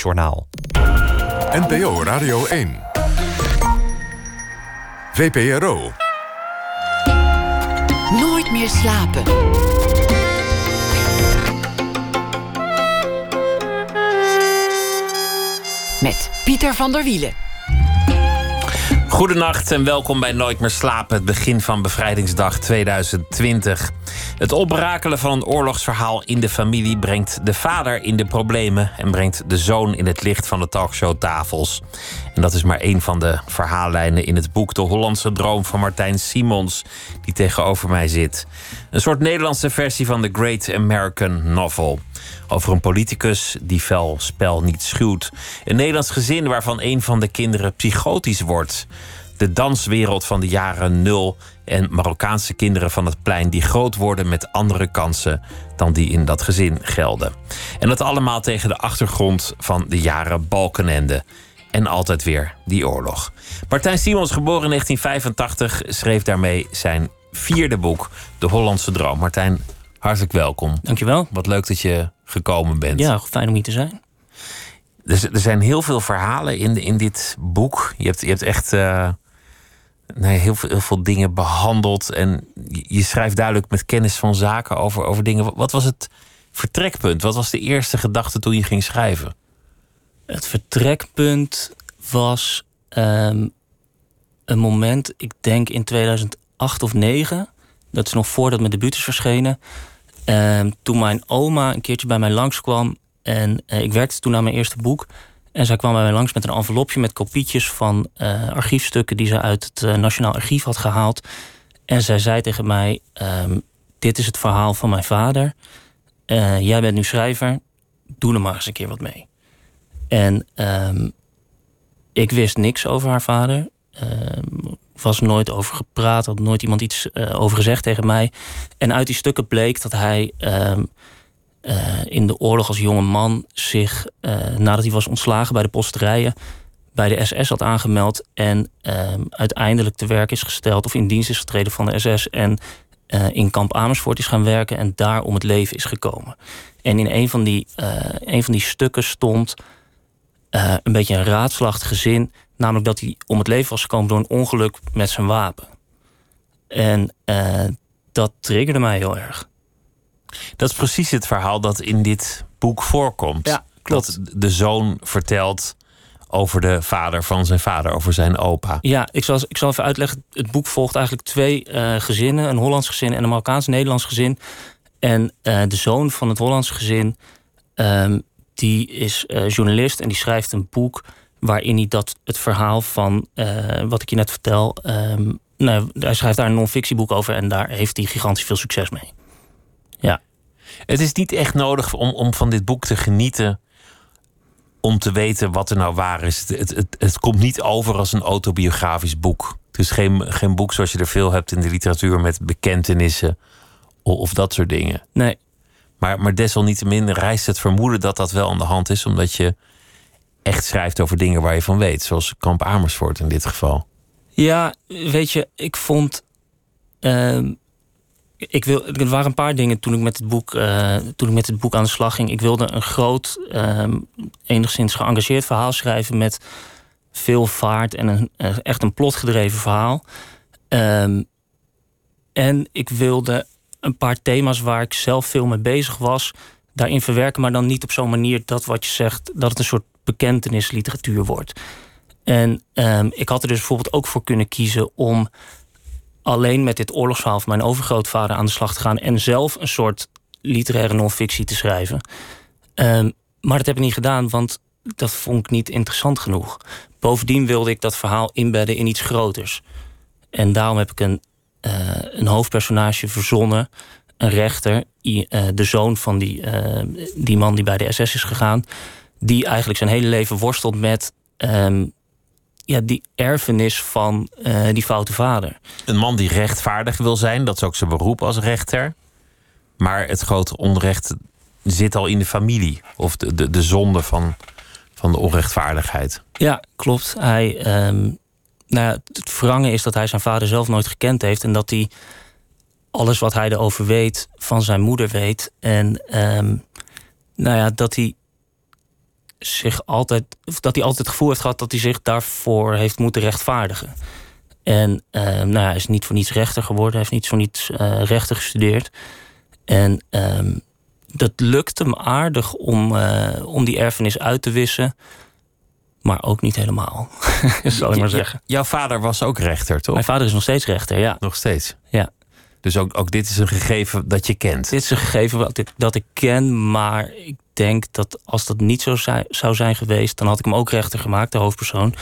NOS-journaal. NPO Radio 1. VPRO. Nooit meer slapen. Met Pieter van der Wielen. Goedenacht en welkom bij Nooit meer slapen, het begin van Bevrijdingsdag 2020. Het oprakelen van een oorlogsverhaal in de familie brengt de vader in de problemen en brengt de zoon in het licht van de talkshowtafels. En dat is maar één van de verhaallijnen in het boek De Hollandse Droom van Martijn Simons, die tegenover mij zit. Een soort Nederlandse versie van The Great American Novel. Over een politicus die fel spel niet schuwt. Een Nederlands gezin waarvan een van de kinderen psychotisch wordt. De danswereld van de jaren nul en Marokkaanse kinderen van het plein die groot worden met andere kansen dan die in dat gezin gelden. En dat allemaal tegen de achtergrond van de jaren Balkenende. En altijd weer die oorlog. Martijn Simons, geboren in 1985, schreef daarmee zijn vierde boek, De Hollandse Droom. Martijn, hartelijk welkom. Dankjewel. Wat leuk dat je gekomen bent. Ja, fijn om hier te zijn. Er, er zijn heel veel verhalen in, in dit boek. Je hebt, je hebt echt uh, nee, heel, veel, veel dingen behandeld. En je, schrijft duidelijk met kennis van zaken over, over dingen. Wat was het vertrekpunt? Wat was de eerste gedachte toen je ging schrijven? Het vertrekpunt was um, een moment, ik denk in 2008 of 2009. Dat is nog voordat mijn debuut is verschenen. Um, toen mijn oma een keertje bij mij langskwam. En uh, ik werkte toen aan mijn eerste boek. En zij kwam bij mij langs met een envelopje met kopietjes van uh, archiefstukken die ze uit het uh, Nationaal Archief had gehaald. En zij zei tegen mij: um, Dit is het verhaal van mijn vader. jij bent nu schrijver. Doe er maar eens een keer wat mee. En um, ik wist niks over haar vader. was nooit over gepraat, had nooit iemand iets over gezegd tegen mij. En uit die stukken bleek dat hij uh, in de oorlog als jonge man zich, nadat hij was ontslagen bij de posterijen, bij de SS had aangemeld en ehm, uiteindelijk te werk is gesteld of in dienst is getreden van de SS en in kamp Amersfoort is gaan werken en daar om het leven is gekomen. En in een van die, een van die stukken stond een beetje een raadslachtig gezin. Namelijk dat hij om het leven was gekomen door een ongeluk met zijn wapen. En dat triggerde mij heel erg. Dat is precies het verhaal dat in dit boek voorkomt. Ja, klopt. Dat de zoon vertelt over de vader van zijn vader, over zijn opa. Ja, ik zal, ik zal even uitleggen. Het boek volgt eigenlijk twee uh, gezinnen: een Hollands gezin en een Marokkaans-Nederlands gezin. En de zoon van het Hollands gezin um, die is uh, journalist en die schrijft een boek waarin hij dat het verhaal van wat ik je net vertel. Um, nou, hij schrijft daar een non-fictieboek over en daar heeft hij gigantisch veel succes mee. Het is niet echt nodig om, om van dit boek te genieten. Om te weten wat er nou waar is. Het, het, het, het komt niet over als een autobiografisch boek. Het is geen, geen boek zoals je er veel hebt in de literatuur met bekentenissen of, of dat soort dingen. Nee, maar, maar desalniettemin rijst het vermoeden dat dat wel aan de hand is, omdat je echt schrijft over dingen waar je van weet, zoals Kamp Amersfoort in dit geval. Ja, weet je, ik vond. Uh, ik wil, er waren een paar dingen toen ik met het boek, uh, toen ik met het boek aan de slag ging. Ik wilde een groot, uh, enigszins geëngageerd verhaal schrijven met veel vaart en een, uh, echt een plotgedreven verhaal. Ehm, en ik wilde een paar thema's waar ik zelf veel mee bezig was, daarin verwerken, maar dan niet op zo'n manier dat wat je zegt, dat het een soort bekentenisliteratuur wordt. En um, ik had er dus bijvoorbeeld ook voor kunnen kiezen om alleen met dit oorlogsverhaal van mijn overgrootvader aan de slag te gaan en zelf een soort literaire non-fictie te schrijven. Um, maar dat heb ik niet gedaan, want dat vond ik niet interessant genoeg. Bovendien wilde ik dat verhaal inbedden in iets groters. En daarom heb ik een uh, een hoofdpersonage verzonnen. Een rechter, uh, de zoon van die, uh, die man die bij de SS is gegaan. Die eigenlijk zijn hele leven worstelt met um, ja, die erfenis van die foute vader. Een man die rechtvaardig wil zijn, dat is ook zijn beroep als rechter. Maar het grote onrecht zit al in de familie. Of de, de, de zonde van, van de onrechtvaardigheid. Ja, klopt. Hij, um, nou ja, het verrangen is dat hij zijn vader zelf nooit gekend heeft. En dat hij alles wat hij erover weet van zijn moeder weet. En um, nou ja, dat hij zich altijd, of dat hij altijd het gevoel heeft gehad dat hij zich daarvoor heeft moeten rechtvaardigen. En uh, nou ja, hij is niet voor niets rechter geworden, hij heeft niet voor niets uh, rechter gestudeerd. En uh, dat lukt hem aardig om, uh, om die erfenis uit te wissen. Maar ook niet helemaal, zal ik maar zeggen. Jouw vader was ook rechter, toch? Mijn vader is nog steeds rechter, ja. Nog steeds? Ja. Dus ook, ook dit is een gegeven dat je kent? Dit is een gegeven wat ik, dat ik ken, maar ik denk dat als dat niet zo zou zijn geweest... dan had ik hem ook rechter gemaakt, de hoofdpersoon.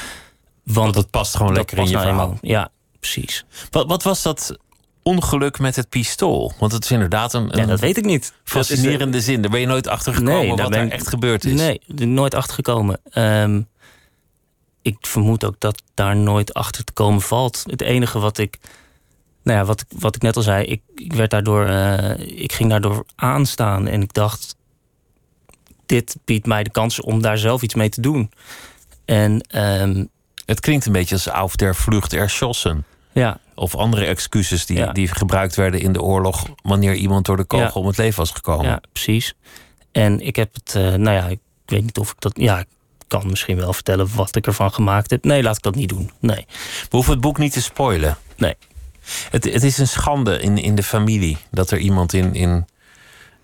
Want, Want dat past gewoon lekker in je nou verhaal. Eenmaal, ja, precies. Wat, wat was dat ongeluk met het pistool? Want het is inderdaad een, ja, dat weet ik niet. fascinerende zin. Daar ben je nooit achter gekomen nee, wat er echt gebeurd is. Nee, nooit achter gekomen. Um, ik vermoed ook dat daar nooit achter te komen valt. Het enige wat ik, nou ja, wat, wat ik net al zei, ik, ik werd daardoor, uh, ik ging daardoor aanstaan en ik dacht, dit biedt mij de kans om daar zelf iets mee te doen. En um, het klinkt een beetje als auf der Vlucht erschossen. Ja. Of andere excuses die, ja. die gebruikt werden in de oorlog wanneer iemand door de kogel ja. om het leven was gekomen. Ja, precies. En ik heb het, uh, nou ja, ik weet niet of ik dat. Ja, kan misschien wel vertellen wat ik ervan gemaakt heb. Nee, laat ik dat niet doen. Nee. We hoeven het boek niet te spoilen. Nee. Het, het is een schande in, in de familie dat er iemand in, in,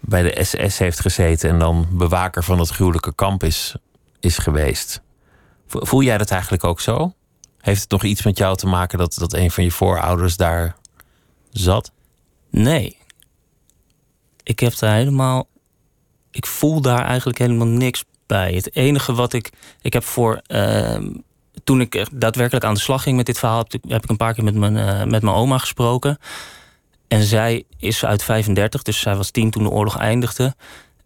bij de SS heeft gezeten en dan bewaker van het gruwelijke kamp is, is geweest. Voel jij dat eigenlijk ook zo? Heeft het nog iets met jou te maken dat, dat een van je voorouders daar zat? Nee. Ik heb daar helemaal. Ik voel daar eigenlijk helemaal niks bij. Het enige wat ik. Ik heb voor. Uh, toen ik daadwerkelijk aan de slag ging met dit verhaal, heb ik, een paar keer met mijn, uh, met mijn oma gesproken. En zij is uit 35, dus zij was tien toen de oorlog eindigde.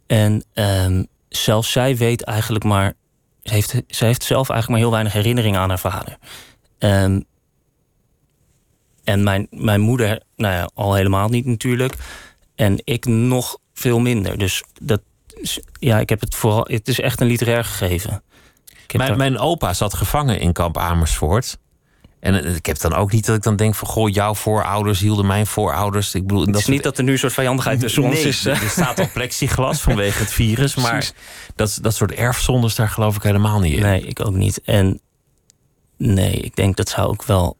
En uh, zelfs zij weet eigenlijk maar. Heeft, ze heeft zelf eigenlijk maar heel weinig herinneringen aan haar vader. Um, en mijn, mijn moeder, nou ja, al helemaal niet natuurlijk. En ik nog veel minder. Dus dat, ja, ik heb het vooral. Het is echt een literair gegeven. Mijn, mijn opa zat gevangen in kamp Amersfoort. En ik heb dan ook niet dat ik dan denk van... goh, jouw voorouders hielden mijn voorouders. Ik bedoel, het is niet dat er nu een soort vijandigheid tussen nee, ons is. Er staat al plexiglas vanwege het virus. Maar dat, dat soort erfzondes, daar geloof ik helemaal niet in. Nee, ik ook niet. En nee, ik denk dat zou ook wel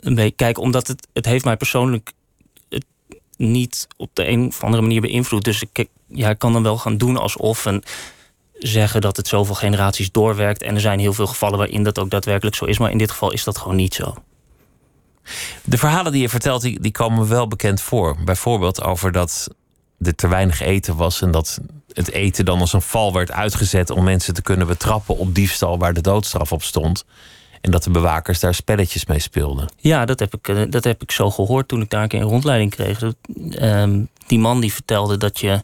een beetje... Kijk, omdat het, het heeft mij persoonlijk het niet op de een of andere manier beïnvloed. Dus ik, ja, ik kan dan wel gaan doen alsof... En, zeggen dat het zoveel generaties doorwerkt. En er zijn heel veel gevallen waarin dat ook daadwerkelijk zo is. Maar in dit geval is dat gewoon niet zo. De verhalen die je vertelt, die, die komen me wel bekend voor. Bijvoorbeeld over dat er te weinig eten was en dat het eten dan als een val werd uitgezet om mensen te kunnen betrappen op diefstal waar de doodstraf op stond. En dat de bewakers daar spelletjes mee speelden. Ja, dat heb ik, eh, dat heb ik zo gehoord toen ik daar een keer een rondleiding kreeg. Dat, uh, die man die vertelde dat, je,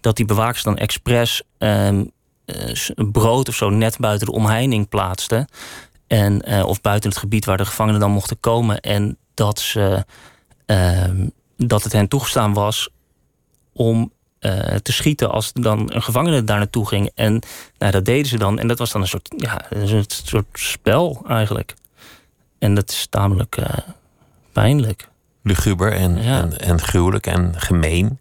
dat die bewakers dan expres uh, brood of zo net buiten de omheining plaatsten. En, uh, of buiten het gebied waar de gevangenen dan mochten komen. En dat, ze, ehm, dat het hen toegestaan was om uh, te schieten als dan een gevangene daar naartoe ging. En nou, dat deden ze dan. En dat was dan een soort, ja, een soort spel eigenlijk. En dat is tamelijk uh, pijnlijk. Luguber en, ja. en, en gruwelijk en gemeen.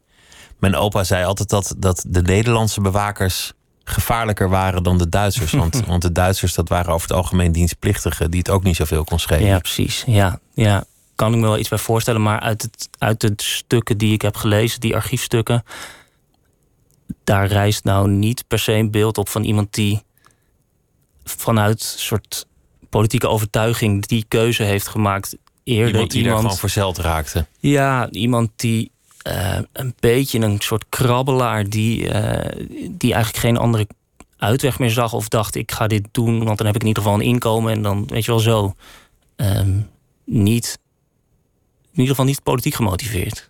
Mijn opa zei altijd dat, dat de Nederlandse bewakers gevaarlijker waren dan de Duitsers. Want, want de Duitsers, dat waren over het algemeen dienstplichtigen die het ook niet zoveel kon schelen. Ja, precies. Ja, ja. Kan ik me wel iets bij voorstellen. Maar uit, het, uit de stukken die ik heb gelezen, die archiefstukken, daar reist nou niet per se een beeld op van iemand die vanuit soort politieke overtuiging die keuze heeft gemaakt. Eerder iemand die iemand, gewoon verzeld raakte. Ja, iemand die uh, een beetje een soort krabbelaar die, uh, die eigenlijk geen andere uitweg meer zag of dacht ik ga dit doen, want dan heb ik in ieder geval een inkomen en dan weet je wel zo. Um, niet, in ieder geval niet politiek gemotiveerd.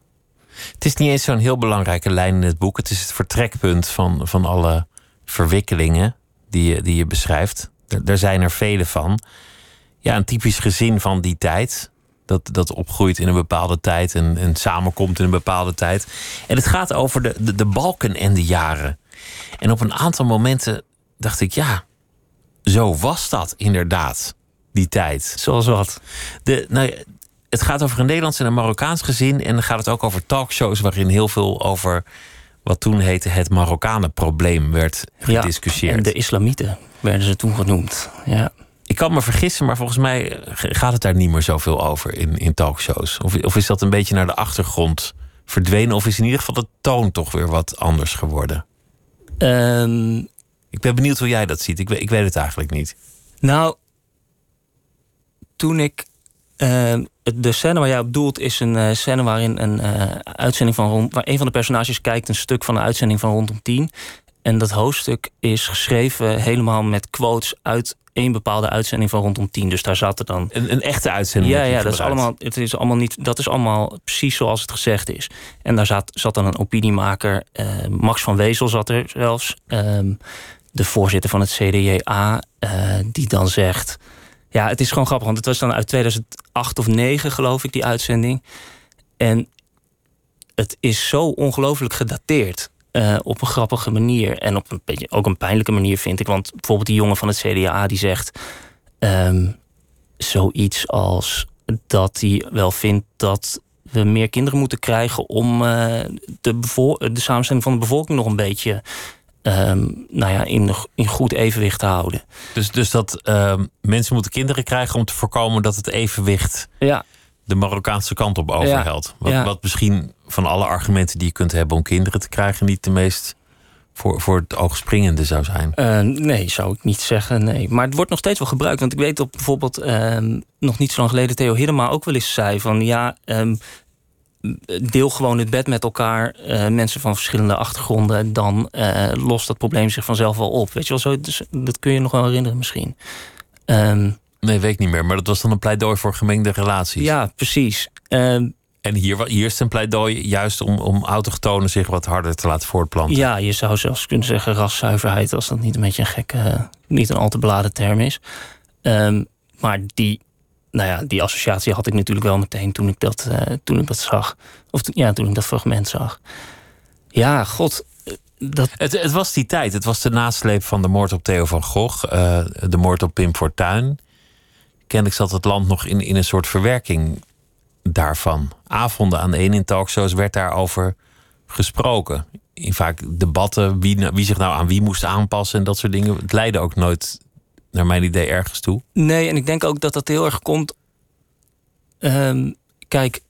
Het is niet eens zo'n heel belangrijke lijn in het boek. Het is het vertrekpunt van, van alle verwikkelingen die je, die je beschrijft. Er, er zijn er vele van. Ja, een typisch gezin van die tijd dat, dat opgroeit in een bepaalde tijd en, en samenkomt in een bepaalde tijd. En het gaat over de, de, de balken en de jaren. En op een aantal momenten dacht ik, ja, zo was dat inderdaad, die tijd. Zoals wat? De, nou, het gaat over een Nederlands en een Marokkaans gezin. En dan gaat het ook over talkshows waarin heel veel over wat toen heette het Marokkanenprobleem werd gediscussieerd. en de islamieten werden ze toen genoemd. Ja. Ik kan me vergissen, maar volgens mij gaat het daar niet meer zoveel over in, in talkshows. Of, of is dat een beetje naar de achtergrond verdwenen? Of is in ieder geval de toon toch weer wat anders geworden? Ehm, ik ben benieuwd hoe jij dat ziet. Ik, ik weet het eigenlijk niet. Nou, toen ik. Uh, de scène waar jij op doelt is een uh, scène waarin een uh, uitzending van rond. waar een van de personages kijkt een stuk van een uitzending van rondom tien. En dat hoofdstuk is geschreven helemaal met quotes uit één bepaalde uitzending van rondom tien. Dus daar zat er dan. Een, een echte uitzending. Ja, ja dat, is allemaal, het is allemaal niet, dat is allemaal precies zoals het gezegd is. En daar zat, zat dan een opiniemaker. Uh, Max van Wezel zat er zelfs. Um, de voorzitter van het CDJA. Uh, die dan zegt. Ja, het is gewoon grappig, want het was dan uit 2008 of 9, geloof ik, die uitzending. En het is zo ongelooflijk gedateerd. Uh, op een grappige manier. En op een beetje ook een pijnlijke manier, vind ik. Want bijvoorbeeld die jongen van het CDA die zegt um, zoiets als dat hij wel vindt dat we meer kinderen moeten krijgen om uh, de, de samenstelling van de bevolking nog een beetje um, nou ja, in, in goed evenwicht te houden. Dus, dus dat um, mensen moeten kinderen krijgen om te voorkomen dat het evenwicht ja. de Marokkaanse kant op overhelt. Wat, ja. wat misschien van alle argumenten die je kunt hebben om kinderen te krijgen, niet de meest voor, voor het oog springende zou zijn. Uh, nee, zou ik niet zeggen. Nee. Maar het wordt nog steeds wel gebruikt. Want ik weet dat bijvoorbeeld uh, nog niet zo lang geleden Theo Hiddema ook wel eens zei van ja. Um, deel gewoon het bed met elkaar, uh, mensen van verschillende achtergronden, dan uh, lost dat probleem zich vanzelf wel op. Weet je wel, zo, dus, dat kun je nog wel herinneren misschien. Um, nee, weet ik niet meer, maar dat was dan een pleidooi voor gemengde relaties. Ja, precies. Um, en hier, hier is een pleidooi juist om, om autochtonen zich wat harder te laten voortplanten. Ja, je zou zelfs kunnen zeggen raszuiverheid, als dat niet een beetje een gekke, niet een al te beladen term is. Um, maar die, nou ja, die associatie had ik natuurlijk wel meteen toen ik dat, uh, toen ik dat zag. Of ja, toen ik dat fragment zag. Ja, god. Dat... Het, het was die tijd. Het was de nasleep van de moord op Theo van Gogh. Uh, de moord op Pim Fortuyn. Kennelijk zat het land nog in, in een soort verwerking daarvan. Avonden aan één in talkshows werd daarover gesproken. In vaak debatten wie, wie zich nou aan wie moest aanpassen en dat soort dingen. Het leidde ook nooit, naar mijn idee, ergens toe. Nee, en ik denk ook dat dat heel erg komt. Um, kijk,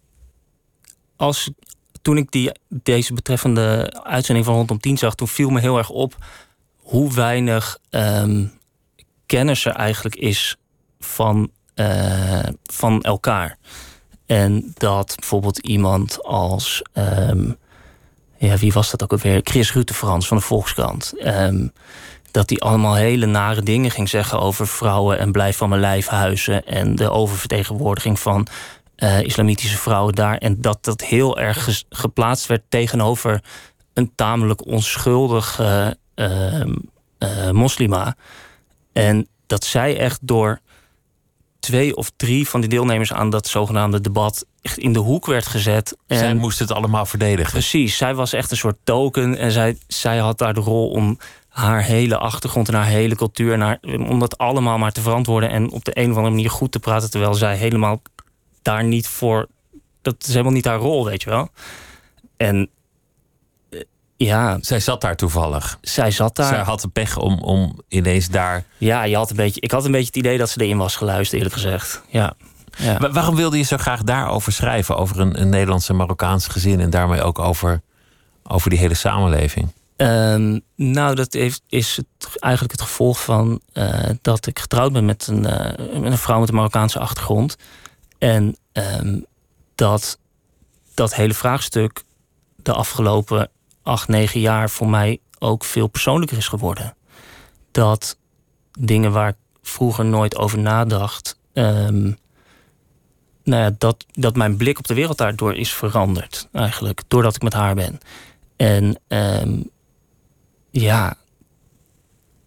als, toen ik die, deze betreffende uitzending van rondom 10 zag, toen viel me heel erg op hoe weinig um, kennis er eigenlijk is van, uh, van elkaar. En dat bijvoorbeeld iemand als. Um, ja, wie was dat ook alweer? Chris Rutefrans van de Volkskrant. Um, dat hij allemaal hele nare dingen ging zeggen over vrouwen en blijf van mijn lijf huizen. En de oververtegenwoordiging van uh, islamitische vrouwen daar. En dat dat heel erg geplaatst werd tegenover een tamelijk onschuldige uh, uh, moslima. En dat zij echt door twee of drie van die deelnemers aan dat zogenaamde debat echt in de hoek werd gezet. En zij moest het allemaal verdedigen. Precies, zij was echt een soort token en zij, zij had daar de rol om haar hele achtergrond en haar hele cultuur en haar, om dat allemaal maar te verantwoorden en op de een of andere manier goed te praten, terwijl zij helemaal daar niet voor. Dat is helemaal niet haar rol, weet je wel. En ja. Zij zat daar toevallig. Zij zat daar. Zij had de pech om, om ineens daar. Ja, je had een beetje, ik had een beetje het idee dat ze erin was geluisterd, eerlijk gezegd. Ja. ja. Maar waarom wilde je zo graag daarover schrijven? Over een, een Nederlandse Marokkaans gezin en daarmee ook over, over die hele samenleving? Um, nou, dat heeft, is het, eigenlijk het gevolg van uh, dat ik getrouwd ben met een, uh, met een vrouw met een Marokkaanse achtergrond. En um, dat dat hele vraagstuk de afgelopen acht, negen jaar voor mij ook veel persoonlijker is geworden. Dat dingen waar ik vroeger nooit over nadacht, um, nou ja, dat, dat mijn blik op de wereld daardoor is veranderd, eigenlijk, doordat ik met haar ben. En um, ja,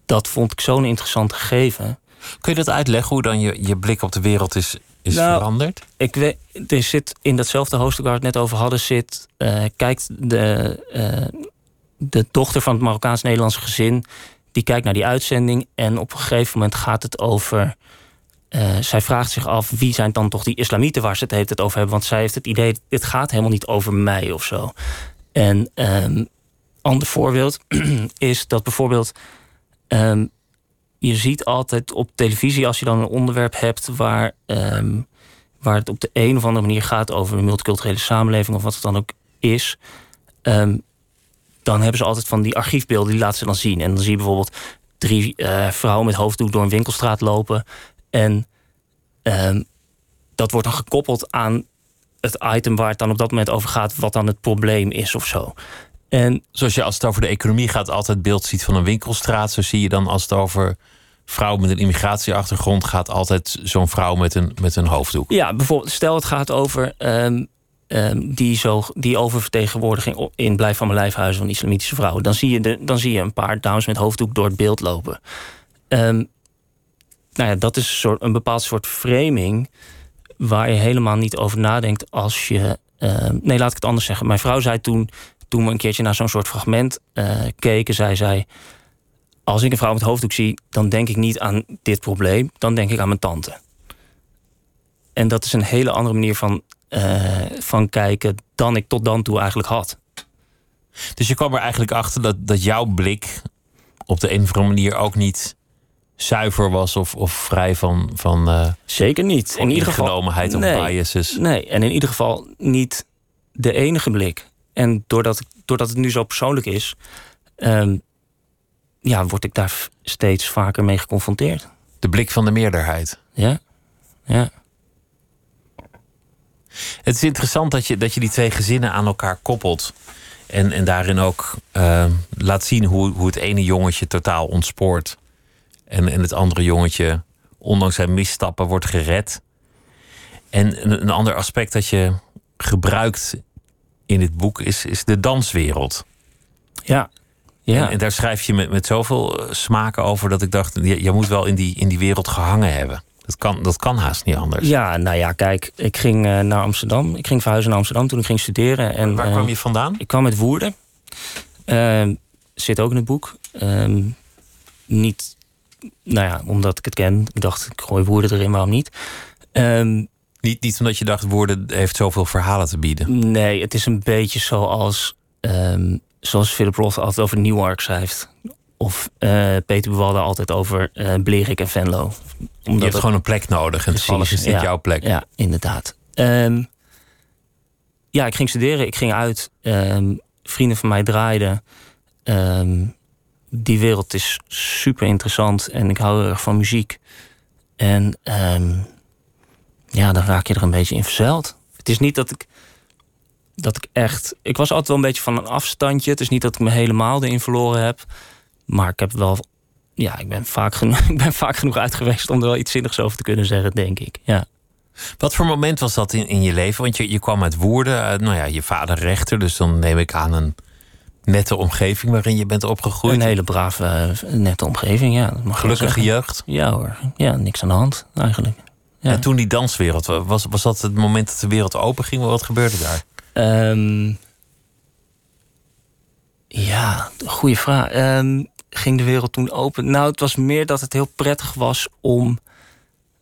dat vond ik zo'n interessant gegeven. Kun je dat uitleggen hoe dan je, je blik op de wereld is, is nou, veranderd? Ik weet, er zit in datzelfde hoofdstuk waar we het net over hadden, zit, uh, kijkt de, uh, de dochter van het Marokkaans-Nederlandse gezin, die kijkt naar die uitzending en op een gegeven moment gaat het over. Uh, zij vraagt zich af wie zijn dan toch die islamieten waar ze het heeft het over hebben. Want zij heeft het idee, dit gaat helemaal niet over mij of zo. En um, ander voorbeeld is dat bijvoorbeeld. ehm, je ziet altijd op televisie, als je dan een onderwerp hebt waar, ehm, waar het op de een of andere manier gaat over een multiculturele samenleving of wat het dan ook is. ehm, dan hebben ze altijd van die archiefbeelden, die laten ze dan zien. En dan zie je bijvoorbeeld drie eh, vrouwen met hoofddoek door een winkelstraat lopen. En ehm, dat wordt dan gekoppeld aan het item waar het dan op dat moment over gaat, wat dan het probleem is of zo. En Zoals je als het over de economie gaat altijd beeld ziet van een winkelstraat, zo zie je dan als het over vrouwen met een immigratieachtergrond gaat altijd zo'n vrouw met een, met een hoofddoek. ja, bijvoorbeeld, stel het gaat over ehm, ehm, die, zo, die oververtegenwoordiging in Blijf van mijn lijfhuizen van islamitische vrouwen. Dan zie je, de, dan zie je een paar dames met hoofddoek door het beeld lopen. Ehm, nou ja, dat is een, soort, een bepaald soort framing waar je helemaal niet over nadenkt als je. nee, laat ik het anders zeggen. Mijn vrouw zei toen, toen we een keertje naar zo'n soort fragment eh, keken, zei zij. Als ik een vrouw met hoofddoek zie, dan denk ik niet aan dit probleem, dan denk ik aan mijn tante. En dat is een hele andere manier van, eh, van kijken dan ik tot dan toe eigenlijk had. Dus je kwam er eigenlijk achter dat, dat jouw blik op de een of andere manier ook niet zuiver was of, of vrij van, van eh, Zeker niet. In ieder geval. of nee, biases. Nee, en in ieder geval niet de enige blik. En doordat, doordat het nu zo persoonlijk is, ehm, ja, word ik daar steeds vaker mee geconfronteerd. De blik van de meerderheid. Ja, ja. Het is interessant dat je, dat je die twee gezinnen aan elkaar koppelt. En, en daarin ook eh, laat zien hoe, hoe het ene jongetje totaal ontspoort. En, en het andere jongetje, ondanks zijn misstappen, wordt gered. En een, een ander aspect dat je gebruikt in dit boek is, is de danswereld. Ja, ja. En, en daar schrijf je met, met zoveel eh, smaak over dat ik dacht, je, je moet wel in die, in die wereld gehangen hebben. Dat kan, dat kan haast niet anders. ja, nou ja, kijk, ik ging eh, naar Amsterdam. Ik ging verhuizen naar Amsterdam toen ik ging studeren. En, Waar eh, kwam je vandaan? Ik kwam uit Woerden. Ehm, zit ook in het boek. Ehm, niet, nou ja, omdat ik het ken. Ik dacht, ik gooi Woerden erin, waarom niet? Ehm, Niet, niet omdat je dacht, woorden heeft zoveel verhalen te bieden. nee, het is een beetje zoals, zoals Philip Roth altijd over Newark schrijft. Of eh, Peter Buwalda altijd over eh Blerik en Venlo. je Omdat hebt het- gewoon een plek nodig. En toevallig is dit ja, jouw plek. Ja, inderdaad. Ehm, ja, ik ging studeren. Ik ging uit. Ehm, vrienden van mij draaiden. Ehm, die wereld is super interessant. En ik hou heel erg van muziek. En ja, dan raak je er een beetje in verzeild. Het is niet dat ik... Dat ik echt... Ik was altijd wel een beetje van een afstandje. Het is niet dat ik me helemaal erin verloren heb. Maar ik heb wel... Ja, ik ben vaak genoeg, ik ben vaak genoeg uit geweest om er wel iets zinnigs over te kunnen zeggen, denk ik. Ja. Wat voor moment was dat in, in je leven? Want je, je kwam uit Woerden. eh, nou ja, je vader rechter. Dus dan neem ik aan een nette omgeving waarin je bent opgegroeid. Een hele brave, eh, nette omgeving, ja. Gelukkige jeugd. Ja hoor, ja, niks aan de hand eigenlijk. Ja. En toen die danswereld. Was, was dat het moment dat de wereld open ging? Wat gebeurde daar? Ehm, ja, goede vraag. Ehm, ging de wereld toen open? Nou, het was meer dat het heel prettig was om...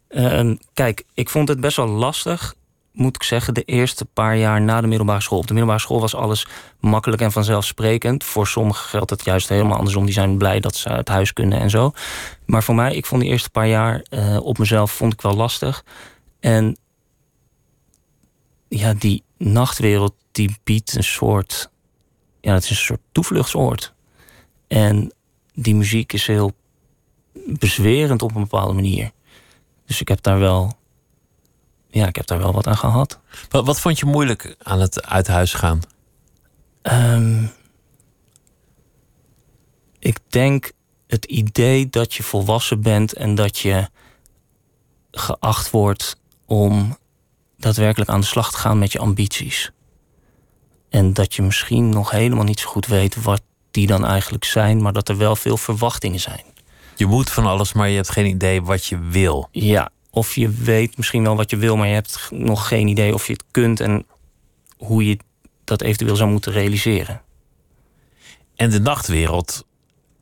ehm, kijk, ik vond het best wel lastig, moet ik zeggen... de eerste paar jaar na de middelbare school. Op de middelbare school was alles makkelijk en vanzelfsprekend. Voor sommigen geldt het juist helemaal andersom. Die zijn blij dat ze uit huis kunnen en zo. Maar voor mij, ik vond die eerste paar jaar eh, op mezelf vond ik wel lastig. En ja, die nachtwereld die biedt een soort. Ja, het is een soort toevluchtsoord. En die muziek is heel bezwerend op een bepaalde manier. Dus ik heb daar wel. Ja, ik heb daar wel wat aan gehad. Wat, wat vond je moeilijk aan het uit huis gaan? Ehm, ik denk het idee dat je volwassen bent en dat je geacht wordt om daadwerkelijk aan de slag te gaan met je ambities. En dat je misschien nog helemaal niet zo goed weet wat die dan eigenlijk zijn, maar dat er wel veel verwachtingen zijn. Je moet van alles, maar je hebt geen idee wat je wil. Ja, of je weet misschien wel wat je wil, maar je hebt nog geen idee of je het kunt en hoe je dat eventueel zou moeten realiseren. En de nachtwereld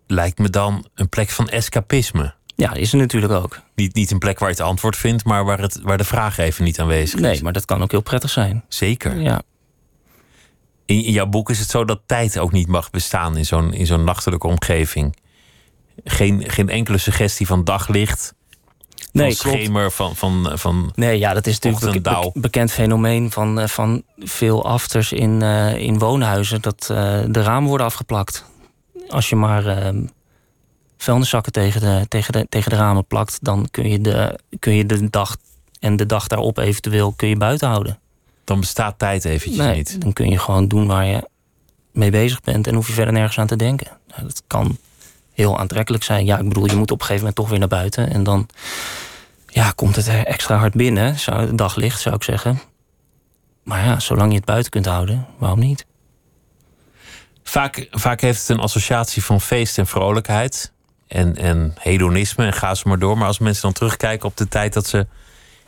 lijkt me dan een plek van escapisme. Ja, is er natuurlijk ook. Niet, niet een plek waar je het antwoord vindt, maar waar, het, waar de vraag even niet aanwezig is. Nee, maar dat kan ook heel prettig zijn. Zeker. Ja, In, in jouw boek is het zo dat tijd ook niet mag bestaan in zo'n, in zo'n nachtelijke omgeving. Geen, geen enkele suggestie van daglicht. Nee, van klopt. schemer, van, van, van Nee, ja, dat is natuurlijk een bekend fenomeen van, eh, van veel afters in, eh, in woonhuizen. Dat eh, de ramen worden afgeplakt. Als je maar ehm vuilniszakken tegen de, tegen, de, tegen de ramen plakt, dan kun je, de, kun je de dag en de dag daarop eventueel kun je buiten houden. dan bestaat tijd eventjes Nee, niet. dan kun je gewoon doen waar je mee bezig bent en hoef je verder nergens aan te denken. Nou, dat kan heel aantrekkelijk zijn. Ja, ik bedoel, je moet op een gegeven moment toch weer naar buiten. En dan ja, komt het extra hard binnen. Zou, daglicht, zou ik zeggen. Maar ja, zolang je het buiten kunt houden, waarom niet? Vaak, vaak heeft het een associatie van feest en vrolijkheid. En, en hedonisme en ga ze maar door. Maar als mensen dan terugkijken op de tijd dat ze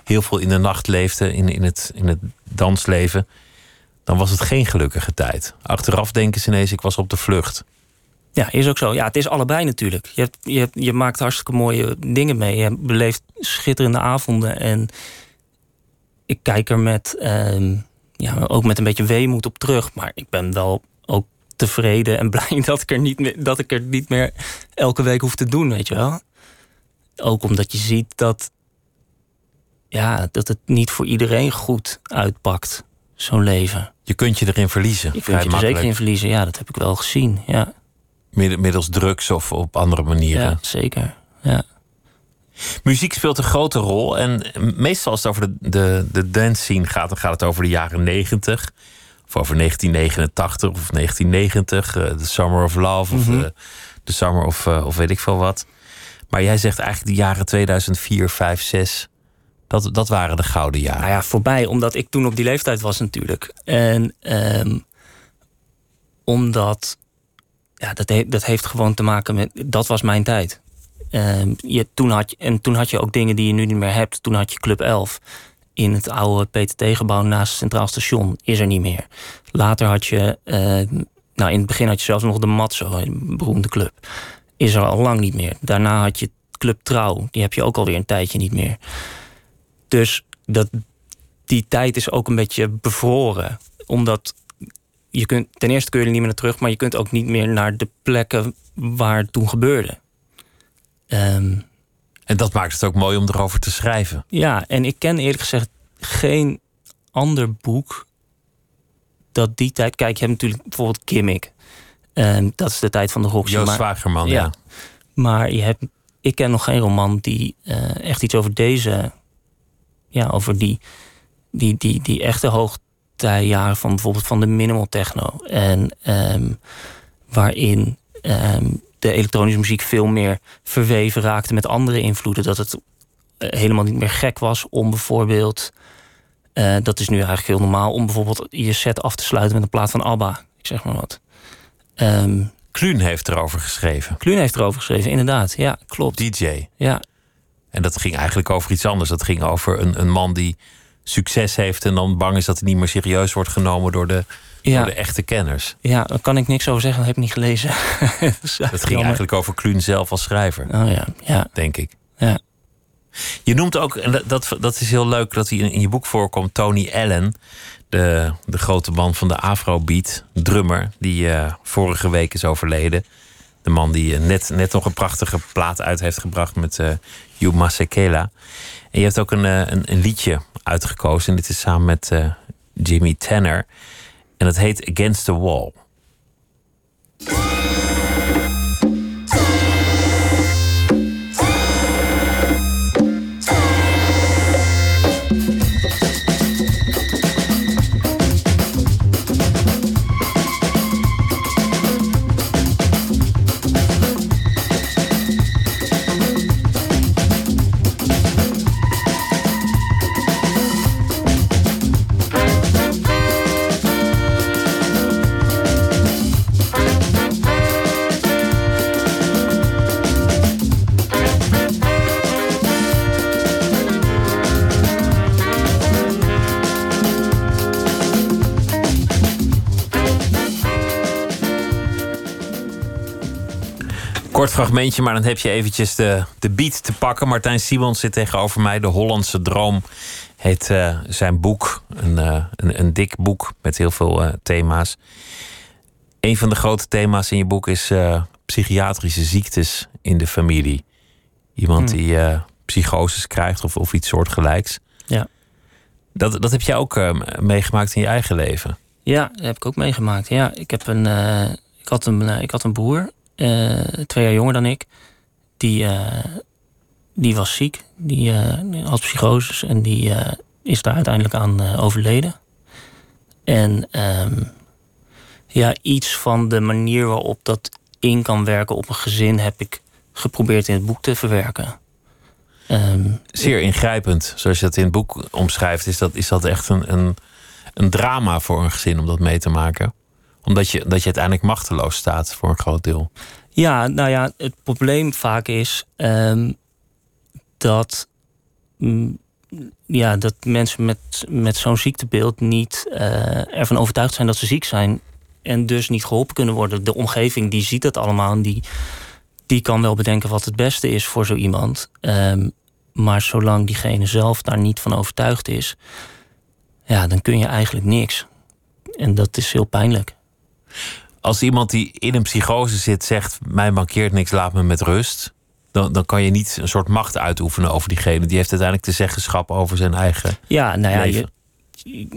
heel veel in de nacht leefden, in, in, het, in het dansleven, dan was het geen gelukkige tijd. Achteraf denken ze ineens, ik was op de vlucht. Ja, is ook zo. Ja, het is allebei natuurlijk. Je, hebt, je, je maakt hartstikke mooie dingen mee. Je beleeft schitterende avonden. En ik kijk er met, ehm, ja, ook met een beetje weemoed op terug. Maar ik ben wel tevreden en blij dat ik er niet meer, dat ik er niet meer elke week hoef te doen, weet je wel. Ook omdat je ziet dat, ja, dat het niet voor iedereen goed uitpakt, zo'n leven. Je kunt je erin verliezen. Je kunt je er makkelijk. zeker in verliezen. Ja, dat heb ik wel gezien. Ja, Middel- Middels drugs of op andere manieren. ja zeker. Ja. Muziek speelt een grote rol. En meestal als het over de, de, de dance scene gaat, dan gaat het over de jaren 90. Of over 1989 of 1990. eh, The Summer of Love of Mhm. eh, The Summer of, eh, of weet ik veel wat. Maar jij zegt eigenlijk de jaren 2004, 5, 6. Dat, dat waren de gouden jaren. Nou ja, voorbij, omdat ik toen op die leeftijd was natuurlijk. En ehm, omdat, ja, dat, he- dat heeft gewoon te maken met, dat was mijn tijd. Ehm, je, toen had je, en toen had je ook dingen die je nu niet meer hebt. Toen had je Club 11 in het oude PTT-gebouw naast het Centraal Station. Is er niet meer. Later had je, eh, nou in het begin had je zelfs nog de Matzo, een beroemde club. Is er al lang niet meer. Daarna had je Club Trouw. Die heb je ook alweer een tijdje niet meer. Dus dat, die tijd is ook een beetje bevroren. Omdat je kunt, ten eerste kun je er niet meer naar terug, maar je kunt ook niet meer naar de plekken waar het toen gebeurde. Ehm, En dat maakt het ook mooi om erover te schrijven. ja, en ik ken eerlijk gezegd geen ander boek dat die tijd. Kijk, je hebt natuurlijk bijvoorbeeld Gimmick. Ehm, dat is de tijd van de Roxy. Joost Zwagerman, ja. Ja. Maar je hebt, ik ken nog geen roman die eh, echt iets over deze, ja, over die, die, die, die echte hoogtijjaren van bijvoorbeeld van de minimal techno. En ehm, waarin ehm, de elektronische muziek veel meer verweven raakte met andere invloeden. Dat het eh, helemaal niet meer gek was om bijvoorbeeld, eh, dat is nu eigenlijk heel normaal, om bijvoorbeeld je set af te sluiten met een plaat van ABBA. Ik zeg maar wat. Ehm Kluun heeft erover geschreven. Kluun heeft erover geschreven, inderdaad. Ja, klopt. DJ. Ja, En dat ging eigenlijk over iets anders. Dat ging over een, een man die succes heeft en dan bang is dat hij niet meer serieus wordt genomen door de, ja, door de echte kenners. ja, daar kan ik niks over zeggen, dat heb ik niet gelezen. Dat ging eigenlijk over Kluun zelf als schrijver, Oh ja, ja, denk ik. ja. Je noemt ook, en dat- dat, is heel leuk dat hij in, in je boek voorkomt, Tony Allen, de, de grote man van de Afrobeat, drummer, die eh, vorige week is overleden. De man die eh, net, net nog een prachtige plaat uit heeft gebracht met eh Hugh Masekela. En je hebt ook een, een, een liedje uitgekozen. En dit is samen met Jimmy Tanner. En dat heet Against the Wall. Kort fragmentje, maar dan heb je eventjes de, de beat te pakken. Martijn Simons zit tegenover mij. De Hollandse Droom heet uh, zijn boek. Een, uh, een, een, dik boek met heel veel uh, thema's. Een van de grote thema's in je boek is psychiatrische ziektes in de familie. Iemand hmm. die psychoses krijgt of, of iets soortgelijks. Ja. Dat, dat heb jij ook meegemaakt in je eigen leven? Ja, dat heb ik ook meegemaakt. Ja, ik, heb een, ik, had, een, ik had een broer uh, twee jaar jonger dan ik. Die, uh, die was ziek. Die uh, had psychoses en die is daar uiteindelijk aan overleden. En um, ja, iets van de manier waarop dat in kan werken op een gezin heb ik geprobeerd in het boek te verwerken. Um, Zeer ingrijpend, zoals je dat in het boek omschrijft. Is dat, is dat echt een, een, een drama voor een gezin om dat mee te maken? Omdat je, dat je uiteindelijk machteloos staat voor een groot deel. Ja, nou ja, het probleem vaak is um, dat, mm, ja, dat mensen met, met zo'n ziektebeeld niet uh, ervan overtuigd zijn dat ze ziek zijn. En dus niet geholpen kunnen worden. De omgeving die ziet het allemaal en die, die kan wel bedenken wat het beste is voor zo iemand. Um, maar zolang diegene zelf daar niet van overtuigd is, ja, dan kun je eigenlijk niks. En dat is heel pijnlijk als iemand die in een psychose zit zegt: Mij mankeert niks, laat me met rust. Dan, dan kan je niet een soort macht uitoefenen over diegene. Die heeft uiteindelijk de zeggenschap over zijn eigen. Ja, nou ja, je,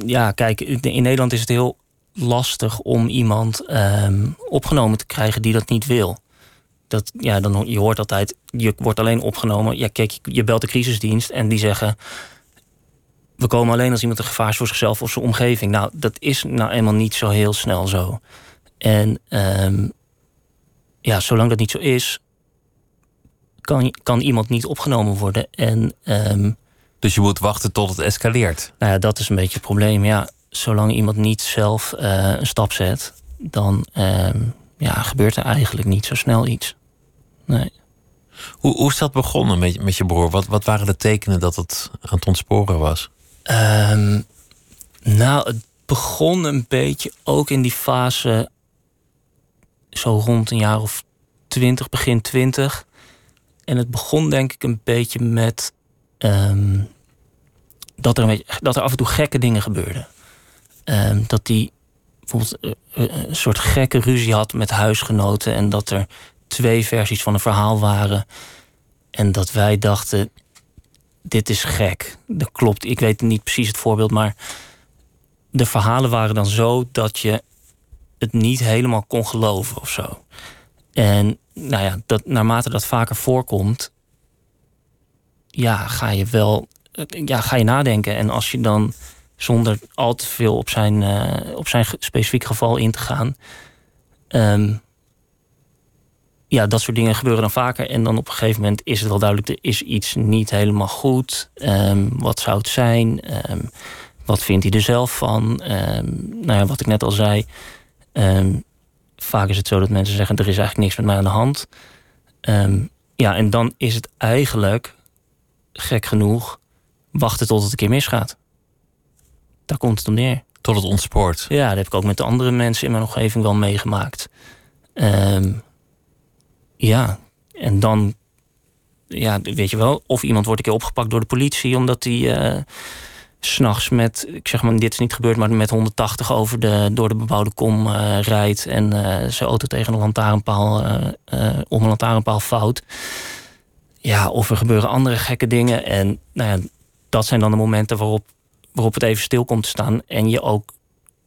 ja kijk, in Nederland is het heel lastig om iemand ehm, opgenomen te krijgen die dat niet wil. Dat, ja, dan, je hoort altijd, je wordt alleen opgenomen. Ja, kijk, je belt de crisisdienst en die zeggen we komen alleen als iemand een gevaar is voor zichzelf of zijn omgeving. Nou, dat is nou eenmaal niet zo heel snel zo. En um, ja, zolang dat niet zo is, kan, kan iemand niet opgenomen worden. En, um, dus je moet wachten tot het escaleert? Nou ja, dat is een beetje het probleem. Ja, zolang iemand niet zelf uh, een stap zet, dan um, ja, gebeurt er eigenlijk niet zo snel iets. Nee. Hoe, hoe is dat begonnen met, met je broer? Wat, wat waren de tekenen dat het aan het ontsporen was? Nou, het begon een beetje ook in die fase zo rond een jaar of twintig, begin twintig. En het begon denk ik een beetje met um, dat, er een beetje, dat er af en toe gekke dingen gebeurden. Um, dat hij bijvoorbeeld uh, een soort gekke ruzie had met huisgenoten en dat er twee versies van een verhaal waren. En dat wij dachten, dit is gek. Dat klopt, ik weet niet precies het voorbeeld, maar de verhalen waren dan zo dat je niet helemaal kon geloven of zo. En nou ja, dat, naarmate dat vaker voorkomt, ja, ga je wel ja, ga je nadenken. En als je dan zonder al te veel op zijn, uh, op zijn specifiek geval in te gaan. Um, ja, dat soort dingen gebeuren dan vaker. En dan op een gegeven moment is het wel duidelijk, er is iets niet helemaal goed. Um, wat zou het zijn? Um, wat vindt hij er zelf van? nou ja, wat ik net al zei. Um, vaak is het zo dat mensen zeggen: er is eigenlijk niks met mij aan de hand. Um, ja, en dan is het eigenlijk, gek genoeg, wachten tot het een keer misgaat. Daar komt het om neer. Tot het ontspoort. Ja, dat heb ik ook met de andere mensen in mijn omgeving wel meegemaakt. Um, ja, en dan, ja, weet je wel, of iemand wordt een keer opgepakt door de politie omdat hij. S'nachts met, ik zeg maar, dit is niet gebeurd, maar met 180 over de, door de bebouwde kom uh, rijdt en uh, zijn auto tegen een lantaarnpaal, uh, om een lantaarnpaal fout. Ja, of er gebeuren andere gekke dingen. En nou ja, dat zijn dan de momenten waarop, waarop het even stil komt te staan. En je ook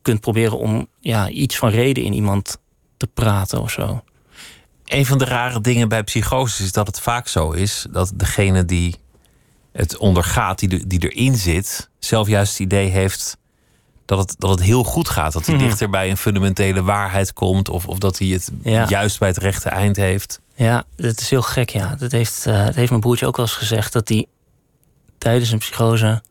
kunt proberen om ja, iets van reden in iemand te praten of zo. Een van de rare dingen bij psychose is dat het vaak zo is dat degene die het ondergaat, die, die erin zit, zelf juist het idee heeft dat het, dat het heel goed gaat. Dat hij mhm. dichter bij een fundamentele waarheid komt. Of, of dat hij het juist bij het rechte eind heeft. Ja, dat is heel gek, ja. Dat heeft, uh, dat heeft mijn broertje ook wel eens gezegd. Dat hij tijdens een psychose...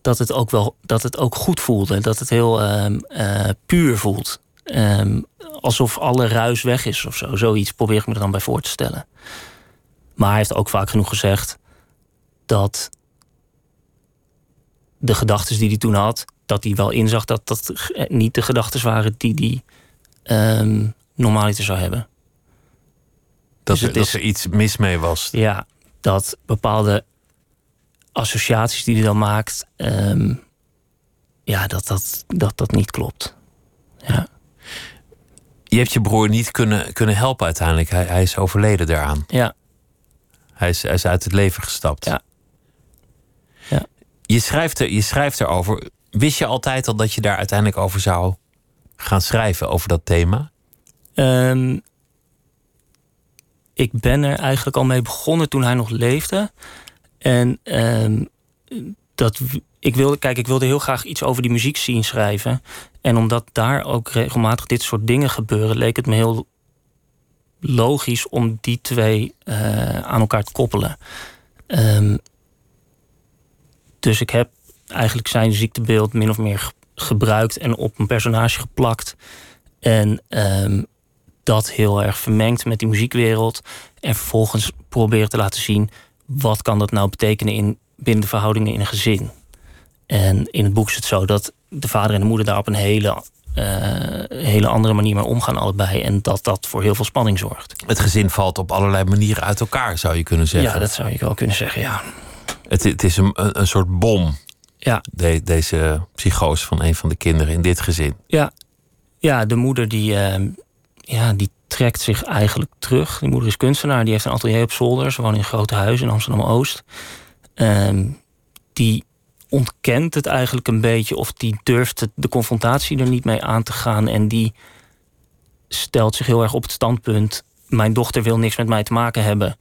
dat het ook, wel, dat het ook goed voelde. Dat het heel uh, uh, puur voelt. Um, alsof alle ruis weg is of zo. Zoiets probeer ik me er dan bij voor te stellen. Maar hij heeft ook vaak genoeg gezegd dat de gedachten die hij toen had, dat hij wel inzag dat dat niet de gedachten waren die hij um, normaliter zou hebben. Dat, Dus er, dat is- er iets mis mee was. Ja, dat bepaalde associaties die hij dan maakt, ehm, ja, dat dat, dat dat niet klopt. Ja. Je hebt je broer niet kunnen, kunnen helpen uiteindelijk. Hij, hij is overleden daaraan. Ja. Hij is, hij is uit het leven gestapt. Ja. Ja. Je, schrijft er, je schrijft erover. Wist je altijd al dat je daar uiteindelijk over zou gaan schrijven, over dat thema? Ehm, ik ben er eigenlijk al mee begonnen toen hij nog leefde. En ehm, dat, ik wilde, kijk, ik wilde heel graag iets over die muziek zien schrijven. En omdat daar ook regelmatig dit soort dingen gebeuren, leek het me heel logisch om die twee eh, aan elkaar te koppelen. Ehm, dus ik heb eigenlijk zijn ziektebeeld min of meer ge- gebruikt en op een personage geplakt. En ehm, dat heel erg vermengd met die muziekwereld. En vervolgens proberen te laten zien... wat kan dat nou betekenen in, binnen de verhoudingen in een gezin. En in het boek is het zo dat de vader en de moeder... daar op een hele, eh, hele andere manier mee omgaan allebei. En dat dat voor heel veel spanning zorgt. Het gezin valt op allerlei manieren uit elkaar, zou je kunnen zeggen. Ja, dat zou je wel kunnen zeggen, ja. Het, het is een, een, soort bom, Ja, de- deze psychose van een van de kinderen in dit gezin. Ja, ja de moeder die, ehm, ja, die trekt zich eigenlijk terug. Die moeder is kunstenaar, die heeft een atelier op zolder. Ze woont in een groot huis in Amsterdam-Oost. Ehm, die ontkent het eigenlijk een beetje... of die durft de confrontatie er niet mee aan te gaan... en die stelt zich heel erg op het standpunt... mijn dochter wil niks met mij te maken hebben...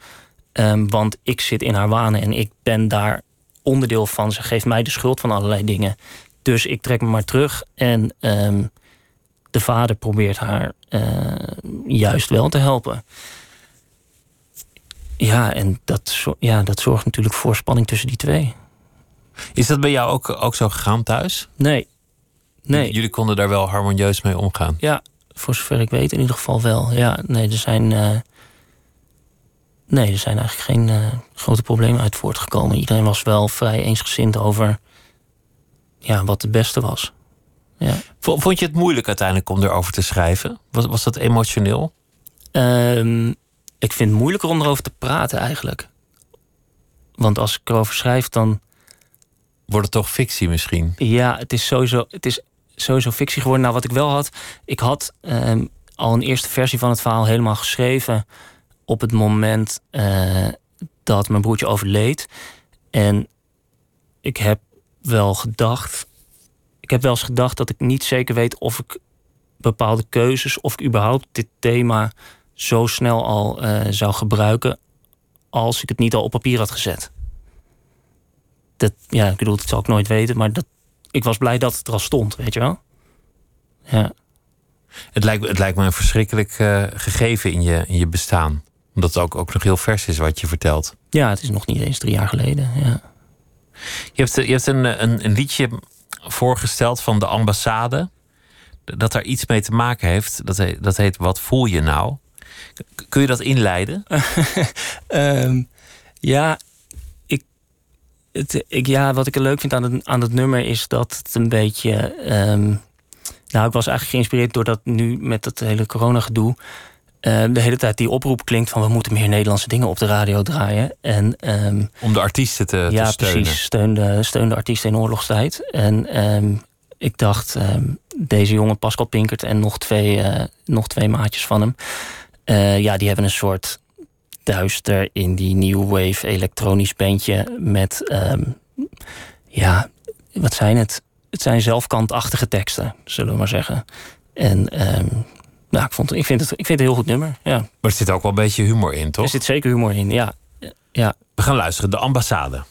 ehm, want ik zit in haar wanen en ik ben daar onderdeel van. Ze geeft mij de schuld van allerlei dingen. Dus ik trek me maar terug. En ehm, de vader probeert haar eh, juist wel te helpen. Ja, en dat, ja, dat zorgt natuurlijk voor spanning tussen die twee. Is dat bij jou ook, ook zo gegaan thuis? Nee. Nee. Jullie konden daar wel harmonieus mee omgaan. Ja, voor zover ik weet in ieder geval wel. Ja, nee, er zijn. eh, nee, er zijn eigenlijk geen eh, grote problemen uit voortgekomen. Iedereen was wel vrij eensgezind over ja, wat het beste was. Ja. Vond je het moeilijk uiteindelijk om erover te schrijven? Was, was dat emotioneel? Ehm, ik vind het moeilijker om erover te praten eigenlijk. Want als ik erover schrijf, dan. Wordt het toch fictie misschien? Ja, het is sowieso, het is sowieso fictie geworden. Nou, wat ik wel had. Ik had ehm, al een eerste versie van het verhaal helemaal geschreven. Op het moment eh, dat mijn broertje overleed. En ik heb wel gedacht. Ik heb wel eens gedacht dat ik niet zeker weet of ik bepaalde keuzes. of ik überhaupt dit thema zo snel al eh, zou gebruiken. als ik het niet al op papier had gezet. Dat, ja, ik bedoel, dat zal ik nooit weten, maar dat, ik was blij dat het er al stond, weet je wel? Ja, Het lijkt, het lijkt me een verschrikkelijk eh, gegeven in je, in je bestaan. Omdat het ook, ook nog heel vers is wat je vertelt. ja het is nog niet eens drie jaar geleden. Ja. Je hebt, je hebt een, een, een liedje voorgesteld van de ambassade. Dat daar iets mee te maken heeft. Dat heet, dat heet Wat voel je nou? Kun je dat inleiden? Ehm, ja, ik, het, ik, ja, wat ik er leuk vind aan het, aan het nummer is dat het een beetje. ehm, nou, ik was eigenlijk geïnspireerd door dat nu met dat hele corona-gedoe. Eh, de hele tijd die oproep klinkt van we moeten meer Nederlandse dingen op de radio draaien. En ehm, Om de artiesten te, ja, te steunen. precies. Steun de, steun de artiesten in oorlogstijd. En ehm, ik dacht, ehm, deze jongen Pascal Pinkert en nog twee, eh, nog twee maatjes van hem. eh, ja, die hebben een soort duister in die new wave elektronisch bandje met, ja, wat zijn het? Het zijn zelfkantachtige teksten, zullen we maar zeggen. En nou, ik, vond, ik, vind het, ik vind het een heel goed nummer. Ja. Maar er zit ook wel een beetje humor in, toch? Er zit zeker humor in, ja. ja. We gaan luisteren. De ambassade.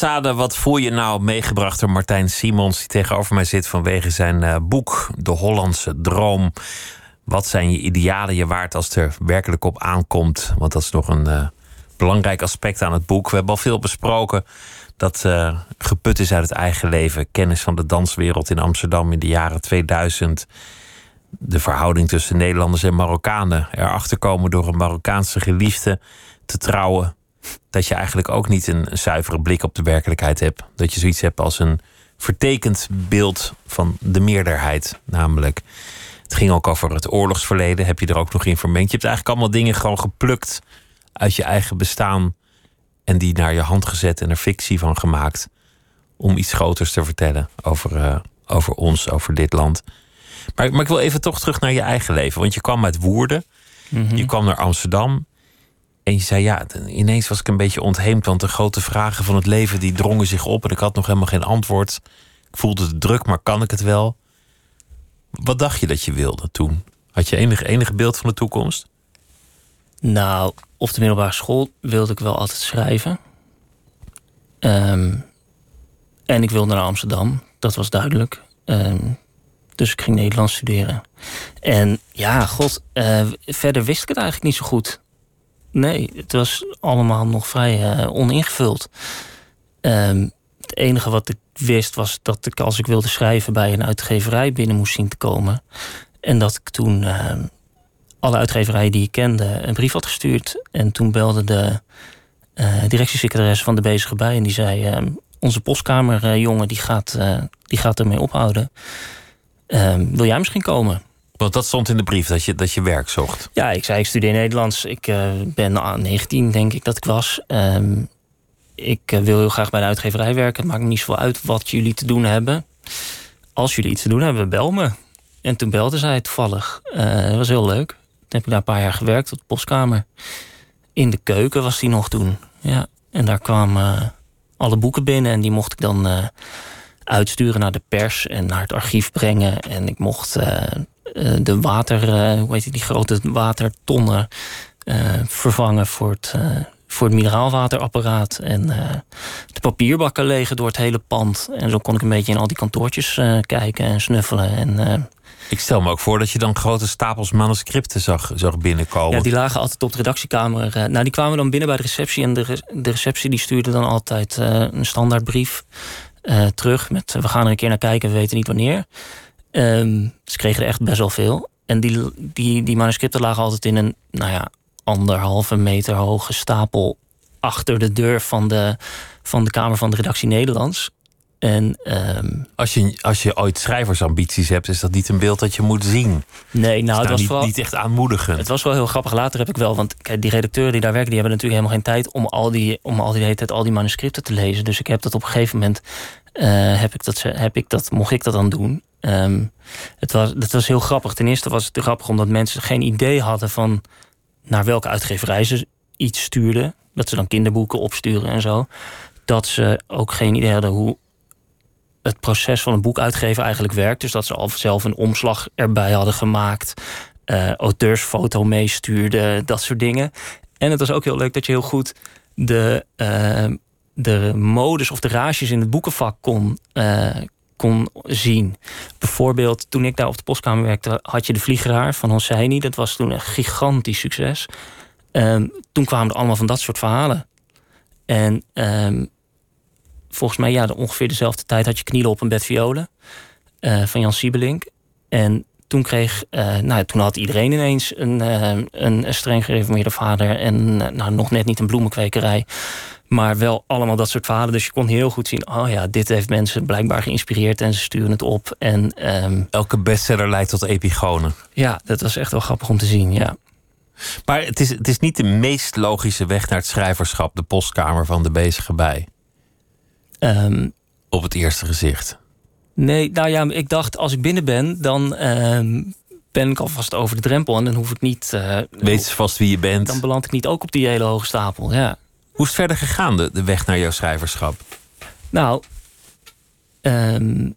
De ambassade, wat voel je nou? Meegebracht door Martijn Simons, die tegenover mij zit vanwege zijn uh, boek De Hollandse Droom. Wat zijn je idealen je waard als het er werkelijk op aankomt? Want dat is nog een uh, belangrijk aspect aan het boek. We hebben al veel besproken dat uh, geput is uit het eigen leven. Kennis van de danswereld in Amsterdam in de jaren 2000. De verhouding tussen Nederlanders en Marokkanen. Erachter komen door een Marokkaanse geliefde te trouwen dat je eigenlijk ook niet een, zuivere blik op de werkelijkheid hebt. Dat je zoiets hebt als een vertekend beeld van de meerderheid. Namelijk, het ging ook over het oorlogsverleden. Heb je er ook nog in vermengd? Je hebt eigenlijk allemaal dingen gewoon geplukt uit je eigen bestaan. En die naar je hand gezet en er fictie van gemaakt. Om iets groters te vertellen over, uh, over ons, over dit land. Maar, maar, ik wil even toch terug naar je eigen leven. Want je kwam uit Woerden. Mm -hmm. Je kwam naar Amsterdam. En je zei, ja, ineens was ik een beetje ontheemd, want de grote vragen van het leven die drongen zich op en ik had nog helemaal geen antwoord. Ik voelde het druk, maar kan ik het wel? Wat dacht je dat je wilde toen? Had je enig, enige beeld van de toekomst? Nou, op de middelbare school wilde ik wel altijd schrijven. Um, en ik wilde naar Amsterdam, dat was duidelijk. Um, dus ik ging Nederlands studeren. En ja, god, uh, verder wist ik het eigenlijk niet zo goed. Nee, het was allemaal nog vrij uh, oningevuld. Um, het enige wat ik wist was dat ik als ik wilde schrijven bij een uitgeverij binnen moest zien te komen. En dat ik toen uh, alle uitgeverijen die ik kende een brief had gestuurd. En toen belde de uh, directiesecretaris van de bezige bij en die zei: ehm, Onze postkamerjongen die gaat, die gaat ermee ophouden. Ehm, wil jij misschien komen? Want dat stond in de brief, dat je, dat je werk zocht. Ja, ik zei, ik studeer Nederlands. Ik uh, ben 19, denk ik dat ik was. Um, ik uh, wil heel graag bij de uitgeverij werken. Het maakt me niet zoveel uit wat jullie te doen hebben. Als jullie iets te doen hebben, bel me. En toen belde zij toevallig. Uh, dat was heel leuk. Toen heb ik daar een paar jaar gewerkt op de postkamer. In de keuken was die nog toen. Ja. En daar kwamen alle boeken binnen en die mocht ik dan uitsturen naar de pers en naar het archief brengen. En ik mocht de water, uh, hoe heet die, die grote watertonnen uh, vervangen voor het, voor het mineraalwaterapparaat. En de papierbakken legen door het hele pand. En zo kon ik een beetje in al die kantoortjes kijken en snuffelen. En, ik stel me ook voor dat je dan grote stapels manuscripten zag, zag binnenkomen. Ja, die lagen altijd op de redactiekamer. nou, die kwamen dan binnen bij de receptie. En de, de receptie die stuurde dan altijd een standaardbrief terug. Met we gaan er een keer naar kijken, we weten niet wanneer. Um, ze kregen er echt best wel veel. En die, die, die manuscripten lagen altijd in een, nou ja, anderhalve meter hoge stapel achter de deur van de, van de Kamer van de Redactie Nederlands. En, um, als, je, als je ooit schrijversambities hebt, is dat niet een beeld dat je moet zien. Nee, nou, het was niet, vooral, niet echt aanmoedigend. Het was wel heel grappig. Later heb ik wel, want kijk, die redacteuren die daar werken, die hebben natuurlijk helemaal geen tijd om al die, om al die hele tijd al die manuscripten te lezen. Dus ik heb dat op een gegeven moment, uh, heb ik dat, heb ik dat, mocht ik dat dan doen. Um, het, was, het was heel grappig. Ten eerste was het grappig omdat mensen geen idee hadden van naar welke uitgeverij ze iets stuurden. Dat ze dan kinderboeken opsturen en zo. Dat ze ook geen idee hadden hoe het proces van een boek uitgeven eigenlijk werkt. Dus dat ze al zelf een omslag erbij hadden gemaakt. Uh, auteursfoto meestuurden, dat soort dingen. En het was ook heel leuk dat je heel goed de, uh, de modus of de rages in het boekenvak kon, uh, kon zien. Bijvoorbeeld, toen ik daar op de postkamer werkte, had je de Vliegeraar van Hosseini. Dat was toen een gigantisch succes. Um, toen kwamen er allemaal van dat soort verhalen. En um, volgens mij, ja, ongeveer dezelfde tijd had je Knielen op een bed violen uh, van Jan Siebelink. En toen kreeg, uh, nou, toen had iedereen ineens een, uh, een streng gereformeerde vader en nou, nog net niet een bloemenkwekerij. Maar wel allemaal dat soort verhalen. Dus je kon heel goed zien, oh ja, dit heeft mensen blijkbaar geïnspireerd en ze sturen het op. En, um, Elke bestseller leidt tot epigonen. Ja, dat was echt wel grappig om te zien, ja. Maar het is, het is niet de meest logische weg naar het schrijverschap, de postkamer van de bezige bij. Um, op het eerste gezicht. Nee, nou ja, ik dacht als ik binnen ben, dan um, ben ik alvast over de drempel. En dan hoef ik niet. Uh, Weet je vast wie je bent. Dan beland ik niet ook op die hele hoge stapel. Ja. Hoe is het verder gegaan, de, de weg naar jouw schrijverschap? Nou, um,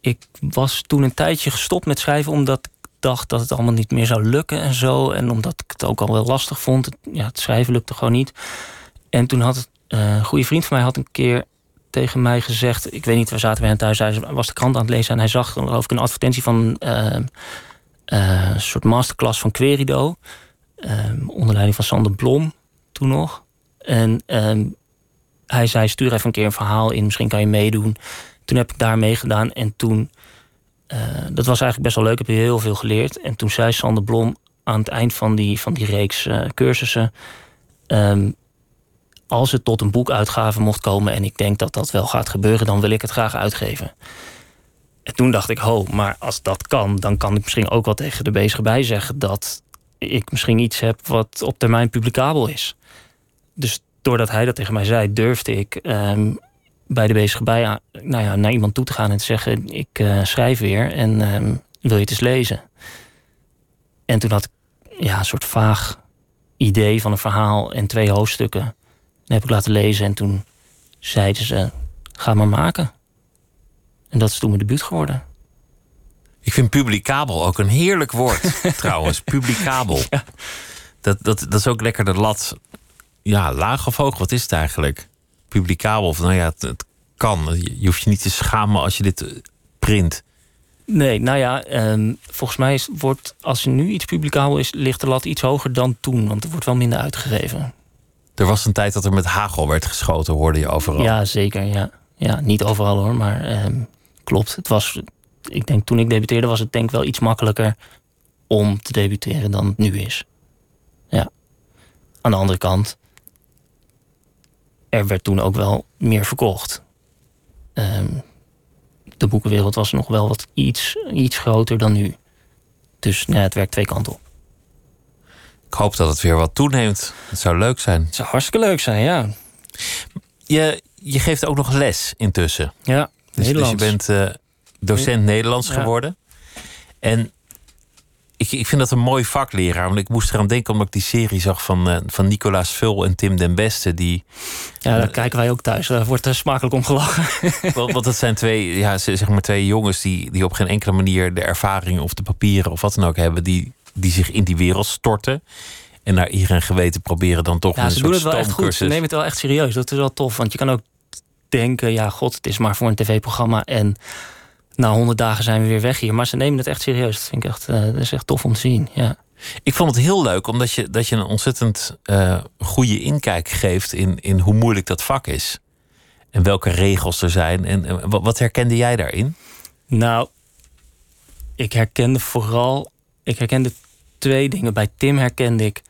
ik was toen een tijdje gestopt met schrijven omdat ik dacht dat het allemaal niet meer zou lukken en zo. En omdat ik het ook al wel lastig vond. Het, ja, het schrijven lukte gewoon niet. En toen had eh, een goede vriend van mij had een keer tegen mij gezegd... ik weet niet, waar zaten we aan thuis, hij was de krant aan het lezen... en hij zag geloof ik een advertentie van uh, uh, een soort masterclass van Querido... onder leiding van Sander Blom, toen nog. En ehm, hij zei, stuur even een keer een verhaal in, misschien kan je meedoen. Toen heb ik daar meegedaan en toen... dat was eigenlijk best wel leuk, heb je heel veel geleerd. En toen zei Sander Blom aan het eind van die, van die reeks cursussen... Um, als het tot een boekuitgave mocht komen en ik denk dat dat wel gaat gebeuren, dan wil ik het graag uitgeven. En toen dacht ik, ho, maar als dat kan, dan kan ik misschien ook wel tegen de bezige bij zeggen dat ik misschien iets heb wat op termijn publicabel is. Dus doordat hij dat tegen mij zei, durfde ik ehm, bij de bezige bij nou ja, naar iemand toe te gaan en te zeggen: Ik uh, schrijf weer en ehm, wil je het eens lezen? En toen had ik ja, een soort vaag idee van een verhaal en twee hoofdstukken heb ik laten lezen en toen zeiden ze: ga maar maken. En dat is toen mijn debuut geworden. Ik vind publicabel ook een heerlijk woord, trouwens. Publicabel. Dat, dat, dat is ook lekker de lat. Ja, laag of hoog, wat is het eigenlijk? Publicabel. Of nou ja, het, het kan. Je hoeft je niet te schamen als je dit eh, print. Nee, nou ja, ehm, volgens mij is, wordt als er nu iets publicabel is, ligt de lat iets hoger dan toen. Want er wordt wel minder uitgegeven. Er was een tijd dat er met hagel werd geschoten, hoorde je overal. Ja, zeker. Ja, ja niet overal hoor, maar ehm, klopt. Het was, ik denk toen ik debuteerde was het denk ik wel iets makkelijker om te debuteren dan het nu is. Ja. Aan de andere kant, er werd toen ook wel meer verkocht. Ehm, de boekenwereld was nog wel wat iets, iets groter dan nu. Dus ja, het werkt twee kanten op. Ik hoop dat het weer wat toeneemt. Het zou leuk zijn. Het zou hartstikke leuk zijn, ja. Je, je geeft ook nog les intussen. Ja, dus, dus je bent uh, docent Nederlands geworden. En ik, ik vind dat een mooi vakleraar. Want ik moest eraan denken omdat ik die serie zag van, uh, van Nicolaas Vul en Tim den Beste. Die, ja, daar kijken wij ook thuis. Daar wordt er smakelijk om gelachen. want, want dat zijn twee, ja, zeg maar twee jongens die, die op geen enkele manier de ervaring of de papieren of wat dan ook hebben. Die die zich in die wereld storten. En naar ieder en geweten proberen dan toch ja, een ze soort doen het wel echt goed. Ze nemen het wel echt serieus. Dat is wel tof. Want je kan ook denken, ja god, het is maar voor een tv-programma. En na honderd dagen zijn we weer weg hier. Maar ze nemen het echt serieus. Dat vind ik echt, uh, dat is echt tof om te zien. Ja. Ik vond het heel leuk, omdat je, dat je een ontzettend uh, goede inkijk geeft in, in hoe moeilijk dat vak is. En welke regels er zijn. En, en wat, wat herkende jij daarin? Nou, ik herkende vooral. Ik herkende twee dingen. Bij Tim herkende ik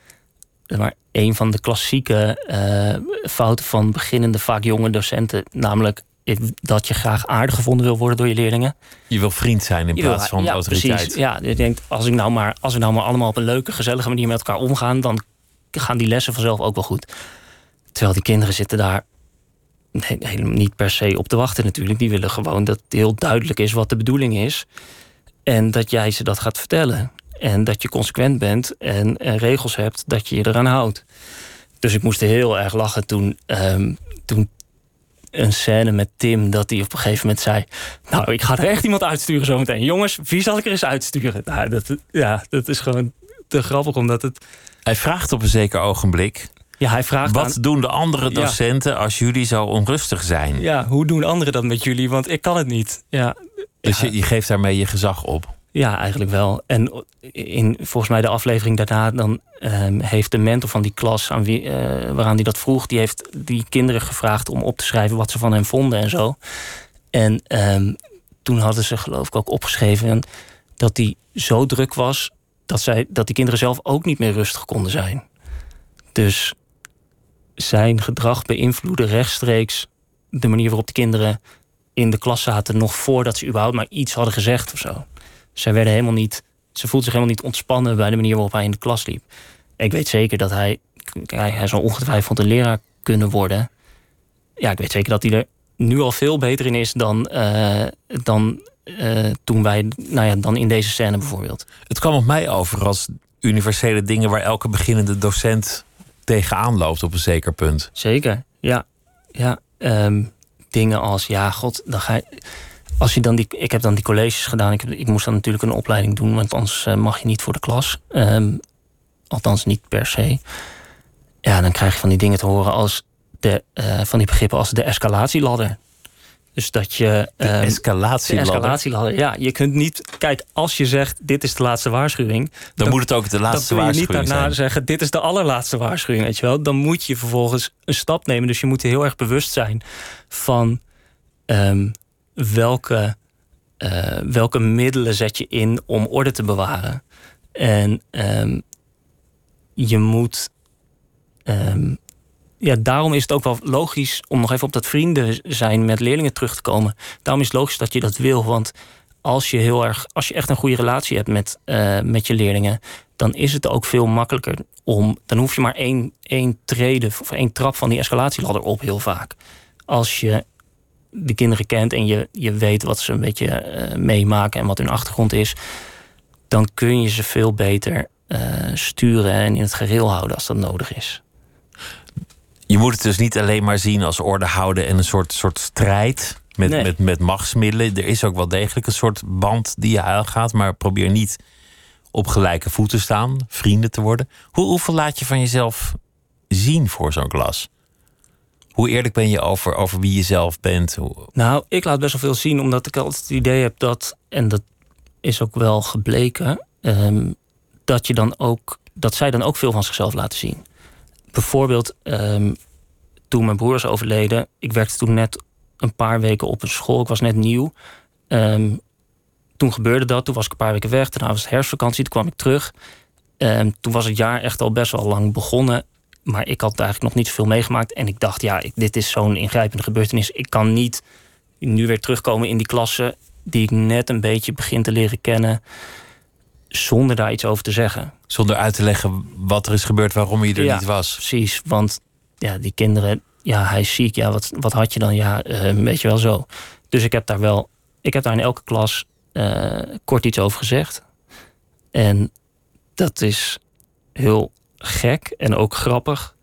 maar een van de klassieke uh, fouten van beginnende, vaak jonge docenten. Namelijk dat je graag aardig gevonden wil worden door je leerlingen. Je wil vriend zijn in plaats van ja, autoriteit. Precies. Ja, je denkt, als, ik nou maar, als we nou maar allemaal op een leuke, gezellige manier met elkaar omgaan, dan gaan die lessen vanzelf ook wel goed. Terwijl die kinderen zitten daar helemaal niet per se op te wachten natuurlijk. Die willen gewoon dat het heel duidelijk is wat de bedoeling is. En dat jij ze dat gaat vertellen. En dat je consequent bent en, regels hebt dat je je eraan houdt. Dus ik moest heel erg lachen toen, um, toen een scène met Tim... dat hij op een gegeven moment zei... nou, ik ga er echt iemand uitsturen zometeen. Jongens, wie zal ik er eens uitsturen? Nou, dat, ja, dat is gewoon te grappig, omdat het... Hij vraagt op een zeker ogenblik... Ja, hij vraagt Wat doen de andere docenten als jullie zo onrustig zijn? Ja, hoe doen anderen dat met jullie? Want ik kan het niet. Ja. Dus Je, je geeft daarmee je gezag op? Ja, eigenlijk wel. En in volgens mij de aflevering daarna, dan um, heeft de mentor van die klas, aan wie, uh, waaraan hij dat vroeg, die heeft die kinderen gevraagd om op te schrijven wat ze van hem vonden en zo. En um, toen hadden ze geloof ik ook opgeschreven dat hij zo druk was dat, zij, dat die kinderen zelf ook niet meer rustig konden zijn. Dus zijn gedrag beïnvloedde rechtstreeks de manier waarop de kinderen in de klas zaten, nog voordat ze überhaupt maar iets hadden gezegd of zo. Zij werden helemaal niet, ze voelde zich helemaal niet ontspannen bij de manier waarop hij in de klas liep. Ik weet zeker dat hij, hij, hij zal ongetwijfeld een leraar kunnen worden. Ja, ik weet zeker dat hij er nu al veel beter in is dan, uh, dan uh, toen wij, nou ja, dan in deze scène bijvoorbeeld. Het kwam op mij over als universele dingen waar elke beginnende docent tegenaan loopt op een zeker punt. Zeker, ja. ja um, dingen als, ja, god, dan ga je als je dan die, ik heb dan die colleges gedaan. Ik, ik moest dan natuurlijk een opleiding doen, want anders eh, mag je niet voor de klas. Um, althans, niet per se. Ja, dan krijg je van die dingen te horen als de, eh, van die begrippen als de escalatieladder. Dus dat je. De ehm, escalatieladder. de escalatieladder. Ja, je kunt niet. Kijk, als je zegt: dit is de laatste waarschuwing. Dan moet het ook de laatste dan kun je niet waarschuwing daarna zijn. zeggen: dit is de allerlaatste waarschuwing. Weet je wel? Dan moet je vervolgens een stap nemen. Dus je moet heel erg bewust zijn van ehm, welke, eh, welke middelen zet je in om orde te bewaren. En ehm, je moet. ehm, ja, daarom is het ook wel logisch om nog even op dat vrienden zijn met leerlingen terug te komen. Daarom is het logisch dat je dat wil. Want als je heel erg, als je echt een goede relatie hebt met, eh, met je leerlingen, dan is het ook veel makkelijker om. Dan hoef je maar één, één treden of één trap van die escalatieladder op heel vaak. Als je de kinderen kent en je, je weet wat ze een beetje eh, meemaken en wat hun achtergrond is, dan kun je ze veel beter eh, sturen en in het gereel houden als dat nodig is. Je moet het dus niet alleen maar zien als orde houden en een soort, soort strijd met, Nee. met, met machtsmiddelen. Er is ook wel degelijk een soort band die je aangaat, maar probeer niet op gelijke voeten te staan, vrienden te worden. Hoe, hoeveel laat je van jezelf zien voor zo'n klas? Hoe eerlijk ben je over, over wie je zelf bent? Nou, ik laat best wel veel zien, omdat ik altijd het idee heb dat, en dat is ook wel gebleken, ehm, dat je dan ook, dat zij dan ook veel van zichzelf laten zien. Bijvoorbeeld, ehm, toen mijn broer is overleden, ik werkte toen net een paar weken op een school, ik was net nieuw. Ehm, toen gebeurde dat, toen was ik een paar weken weg, daarna was het herfstvakantie, toen kwam ik terug. Toen was het jaar echt al best wel lang begonnen. Maar ik had eigenlijk nog niet zoveel meegemaakt. En ik dacht, ja, ik, dit is zo'n ingrijpende gebeurtenis. Ik kan niet nu weer terugkomen in die klasse die ik net een beetje begin te leren kennen. Zonder daar iets over te zeggen. Zonder uit te leggen wat er is gebeurd, waarom je er Ja. niet was. Precies, want ja, die kinderen, ja, hij is ziek. Ja, wat, wat had je dan? Ja, eh, weet je wel zo. Dus ik heb daar wel, ik heb daar in elke klas eh, kort iets over gezegd. En dat is heel gek en ook grappig.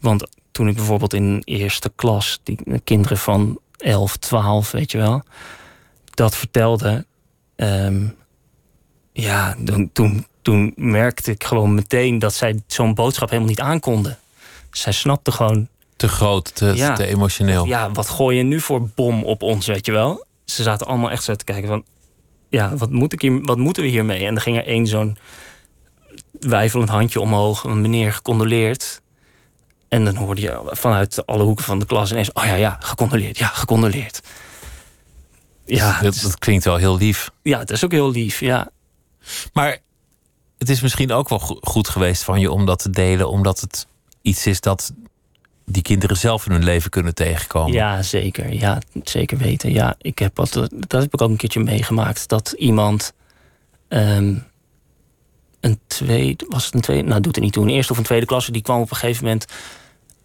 Want toen ik bijvoorbeeld in eerste klas, die kinderen van 11, 12, weet je wel, dat vertelde. ehm, ja, dan, toen, toen merkte ik gewoon meteen dat zij zo'n boodschap helemaal niet aankonden. Zij snapte gewoon, Te groot, te, Ja. te emotioneel. ja, wat gooi je nu voor bom op ons, weet je wel? Ze zaten allemaal echt zo te kijken van, ja, wat, moet ik hier, wat moeten we hiermee? En dan ging er één zo'n wijfelend handje omhoog, een meneer gecondoleerd. En dan hoorde je vanuit alle hoeken van de klas ineens, oh ja, ja, gecondoleerd, ja, gecondoleerd. Ja, dat, dat klinkt wel heel lief. ja, het is ook heel lief, ja. Maar het is misschien ook wel go- goed geweest van je om dat te delen, omdat het iets is dat die kinderen zelf in hun leven kunnen tegenkomen. Ja, zeker. Ja, zeker weten. Ja, ik heb wat, dat heb ik ook een keertje meegemaakt. Dat iemand ehm, een tweede, was het een tweede, nou doet het niet toe, een eerste of een tweede klasse, die kwam op een gegeven moment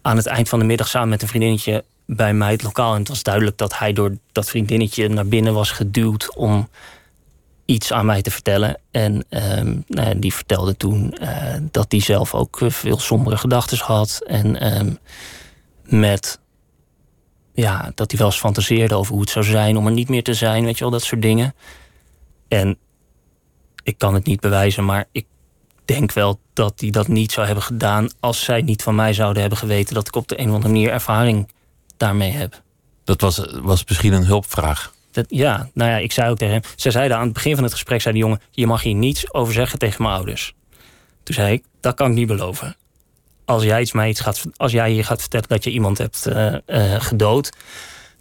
aan het eind van de middag samen met een vriendinnetje bij mij het lokaal. En het was duidelijk dat hij door dat vriendinnetje naar binnen was geduwd om iets aan mij te vertellen. En ehm, nou die vertelde toen eh, dat hij zelf ook eh, veel sombere gedachten had. En ehm, met ja, dat hij wel eens fantaseerde over hoe het zou zijn om er niet meer te zijn, weet je wel, dat soort dingen. En ik kan het niet bewijzen, maar ik denk wel dat hij dat niet zou hebben gedaan als zij niet van mij zouden hebben geweten dat ik op de een of andere manier ervaring daarmee heb. Dat was, was misschien een hulpvraag. Dat, ja, nou ja, ik zei ook tegen hem. Ze zeiden aan het begin van het gesprek, zei de jongen, je mag hier niets over zeggen tegen mijn ouders. Toen zei ik, dat kan ik niet beloven. Als jij, iets mij iets gaat, als jij hier gaat vertellen dat je iemand hebt eh, eh, gedood,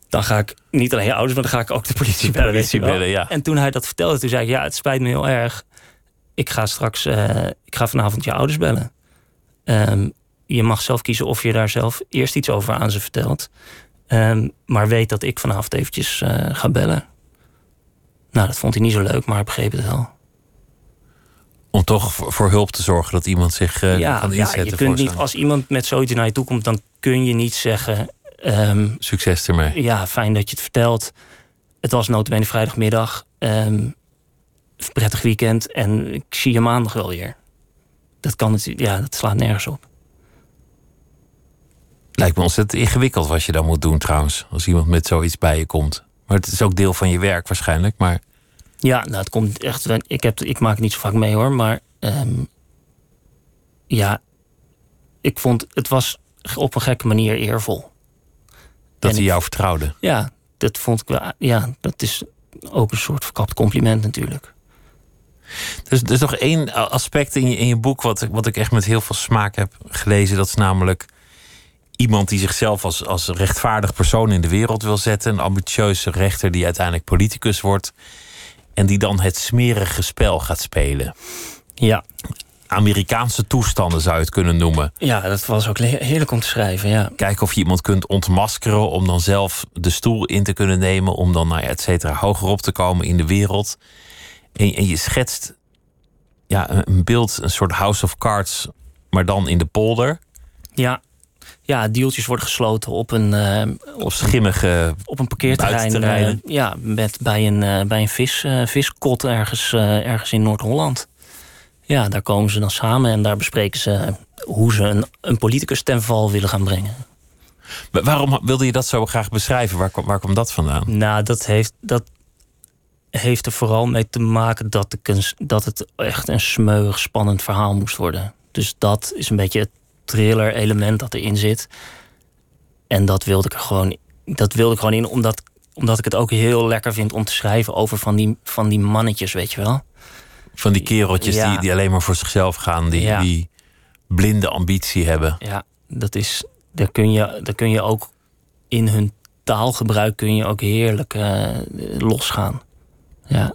dan ga ik niet alleen je ouders, maar dan ga ik ook de politie je bellen, ja. En toen hij dat vertelde, toen zei ik, ja, het spijt me heel erg. Ik ga straks, eh, ik ga vanavond je ouders bellen. Ehm, je mag zelf kiezen of je daar zelf eerst iets over aan ze vertelt. Ehm, maar weet dat ik vanavond eventjes eh, ga bellen. Nou, dat vond hij niet zo leuk, maar hij begreep het wel. Om toch voor, hulp te zorgen dat iemand zich eh, ja, kan ja, inzetten. je kunt niet, als iemand met zoiets naar je toe komt, dan kun je niet zeggen... ehm, Succes ermee. ja, fijn dat je het vertelt. Het was notabene vrijdagmiddag. ehm prettig weekend en ik zie je maandag wel weer. Dat kan het, ja, dat slaat nergens op. Lijkt me ontzettend ingewikkeld wat je dan moet doen trouwens. Als iemand met zoiets bij je komt. Maar het is ook deel van je werk waarschijnlijk. Maar Ja, nou, het komt echt. Ik, heb, ik maak het niet zo vaak mee hoor, maar ehm, ja, ik vond het was op een gekke manier eervol. Dat En hij ik- jou vertrouwde. Ja, dat vond ik wel. Ja, dat is ook een soort verkapt compliment natuurlijk. Dus er is nog één aspect in je, in je boek wat, ik- wat ik echt met heel veel smaak heb gelezen. Dat is namelijk iemand die zichzelf als, als rechtvaardig persoon in de wereld wil zetten. Een ambitieuze rechter die uiteindelijk politicus wordt. En die dan het smerige spel gaat spelen. Ja, Amerikaanse toestanden zou je het kunnen noemen. ja dat was ook heerlijk om te schrijven. Ja, Kijken of je iemand kunt ontmaskeren om dan zelf de stoel in te kunnen nemen. Om dan, nou ja, et cetera, hoger op te komen in de wereld. En, en je schetst ja, een- een beeld, een soort House of Cards, maar dan in de polder. ja. ja deeltjes worden gesloten op een, eh, op, schimmige. op een parkeerterrein. eh, ja, met, bij een, eh, bij een vis, viskot ergens, ergens in Noord-Holland. Ja, daar komen ze dan samen en daar bespreken ze hoe ze een, een politicus ten val willen gaan brengen. Maar Waarom wilde je dat zo graag beschrijven? Waar, waar kwam dat vandaan? Nou, dat heeft, dat heeft er vooral mee te maken dat, ik een, dat het echt een smeuig, spannend verhaal moest worden. Dus dat is een beetje het thriller-element dat erin zit. En dat wilde ik er gewoon, dat wilde ik gewoon in, omdat, omdat ik het ook heel lekker vind om te schrijven over van die, van die mannetjes, weet je wel. Van die kereltjes Ja. die, die alleen maar voor zichzelf gaan, die, Ja. die blinde ambitie hebben. Ja, dat is, daar, kun je, daar kun je ook in hun taalgebruik kun je ook heerlijk eh, losgaan. Ja,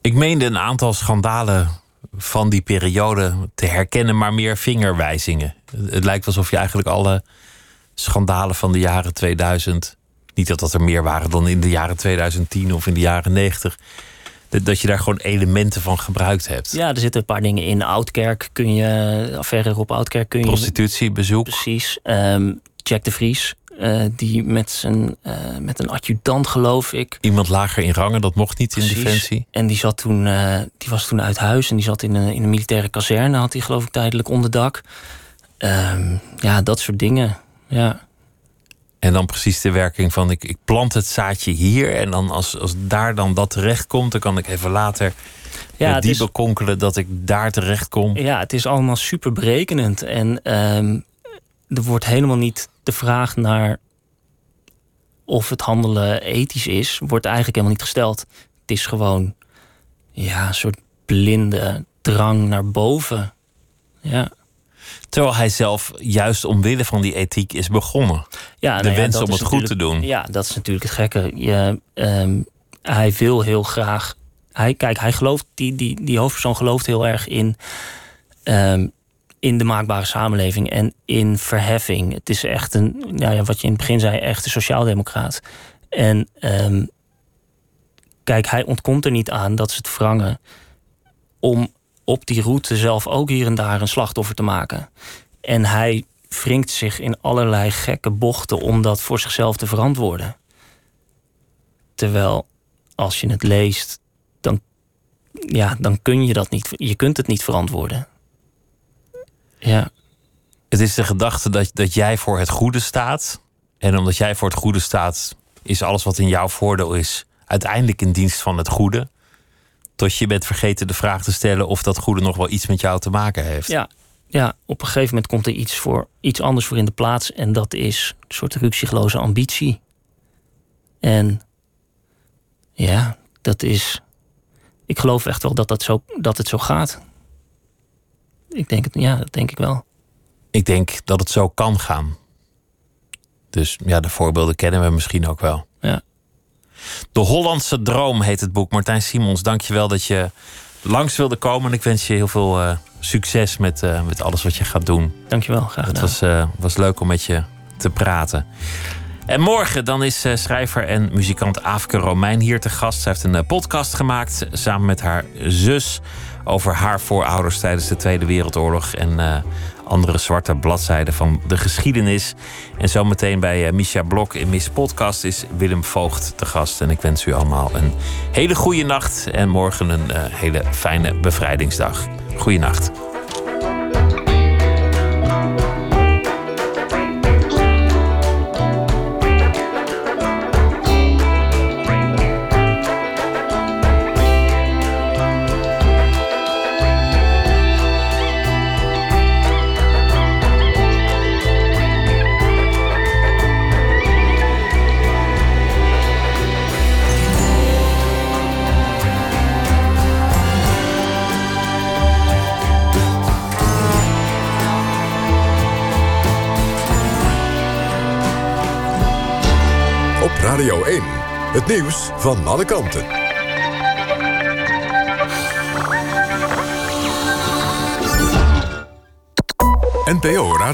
Ik meende een aantal schandalen van die periode te herkennen, maar meer vingerwijzingen. Het lijkt alsof je eigenlijk alle schandalen van de jaren 2000, niet dat dat er meer waren dan in de jaren 2010 of in de jaren 90, dat- je daar gewoon elementen van gebruikt hebt. Ja, er zitten een paar dingen in. Oudkerk kun je, affaire op Oudkerk kun je... Prostitutiebezoek. Precies. Ehm, Jack de Vries, eh, die met, zijn, eh, met een adjudant, geloof ik. Iemand lager in rangen, dat mocht niet in. Defensie. En die, zat toen, eh, die was toen uit huis en die zat in een, in een militaire kazerne, had hij geloof ik tijdelijk onderdak. Ehm, ja, dat soort dingen. Ja. En dan precies de werking van ik, ik plant het zaadje hier. En dan als, als daar dan dat terecht komt, dan kan ik even later Ja, die is- bekonkelen dat ik daar terecht kom. Ja, het is allemaal super berekenend. En ehm, er wordt helemaal niet de vraag naar of het handelen ethisch is, wordt eigenlijk helemaal niet gesteld. Het is gewoon ja, een soort blinde drang naar boven. Ja. Terwijl hij zelf juist omwille van die ethiek is begonnen. Ja, de nou ja, wens om het goed te doen. Ja, dat is natuurlijk het gekke. Je, ehm, hij wil heel graag. Hij, kijk, hij gelooft, die, die, die hoofdpersoon gelooft heel erg in, ehm, in de maakbare samenleving en in verheffing. Het is echt een, ja, wat je in het begin zei, echt een sociaaldemocraat. En ehm, kijk, hij ontkomt er niet aan dat ze het wrangen om op die route zelf ook hier en daar een slachtoffer te maken. En hij wringt zich in allerlei gekke bochten om dat voor zichzelf te verantwoorden. Terwijl als je het leest, dan, ja, dan kun je dat niet. Je kunt het niet verantwoorden. Ja, Het is de gedachte dat, dat jij voor het goede staat. En omdat jij voor het goede staat, is alles wat in jouw voordeel is, uiteindelijk in dienst van het goede. Tot je bent vergeten de vraag te stellen of dat goede nog wel iets met jou te maken heeft. ja, ja, op een gegeven moment komt er iets, voor, iets anders voor in de plaats. En dat is een soort ruksigloze ambitie. En ja, dat is. Ik geloof echt wel dat, dat, zo, dat het zo gaat. Ik denk het, ja, dat denk ik wel. Ik denk dat het zo kan gaan. Dus ja, de voorbeelden kennen we misschien ook wel. Ja. De Hollandse Droom heet het boek. Martijn Simons, dank je wel dat je langs wilde komen. En ik wens je heel veel eh, succes met, eh, met alles wat je gaat doen. Dankjewel, graag Het gedaan. was, eh, was leuk om met je te praten. En morgen dan is schrijver en muzikant Aafke Romein hier te gast. Zij heeft een podcast gemaakt samen met haar zus over haar voorouders tijdens de Tweede Wereldoorlog en eh, andere zwarte bladzijden van de geschiedenis. En zometeen bij eh, Misha Blok in Miss Podcast is Willem Voogd te gast. En ik wens u allemaal een hele goede nacht en morgen een eh, hele fijne bevrijdingsdag. Goeienacht. Radio 1. Het nieuws van alle kanten. NPO Radio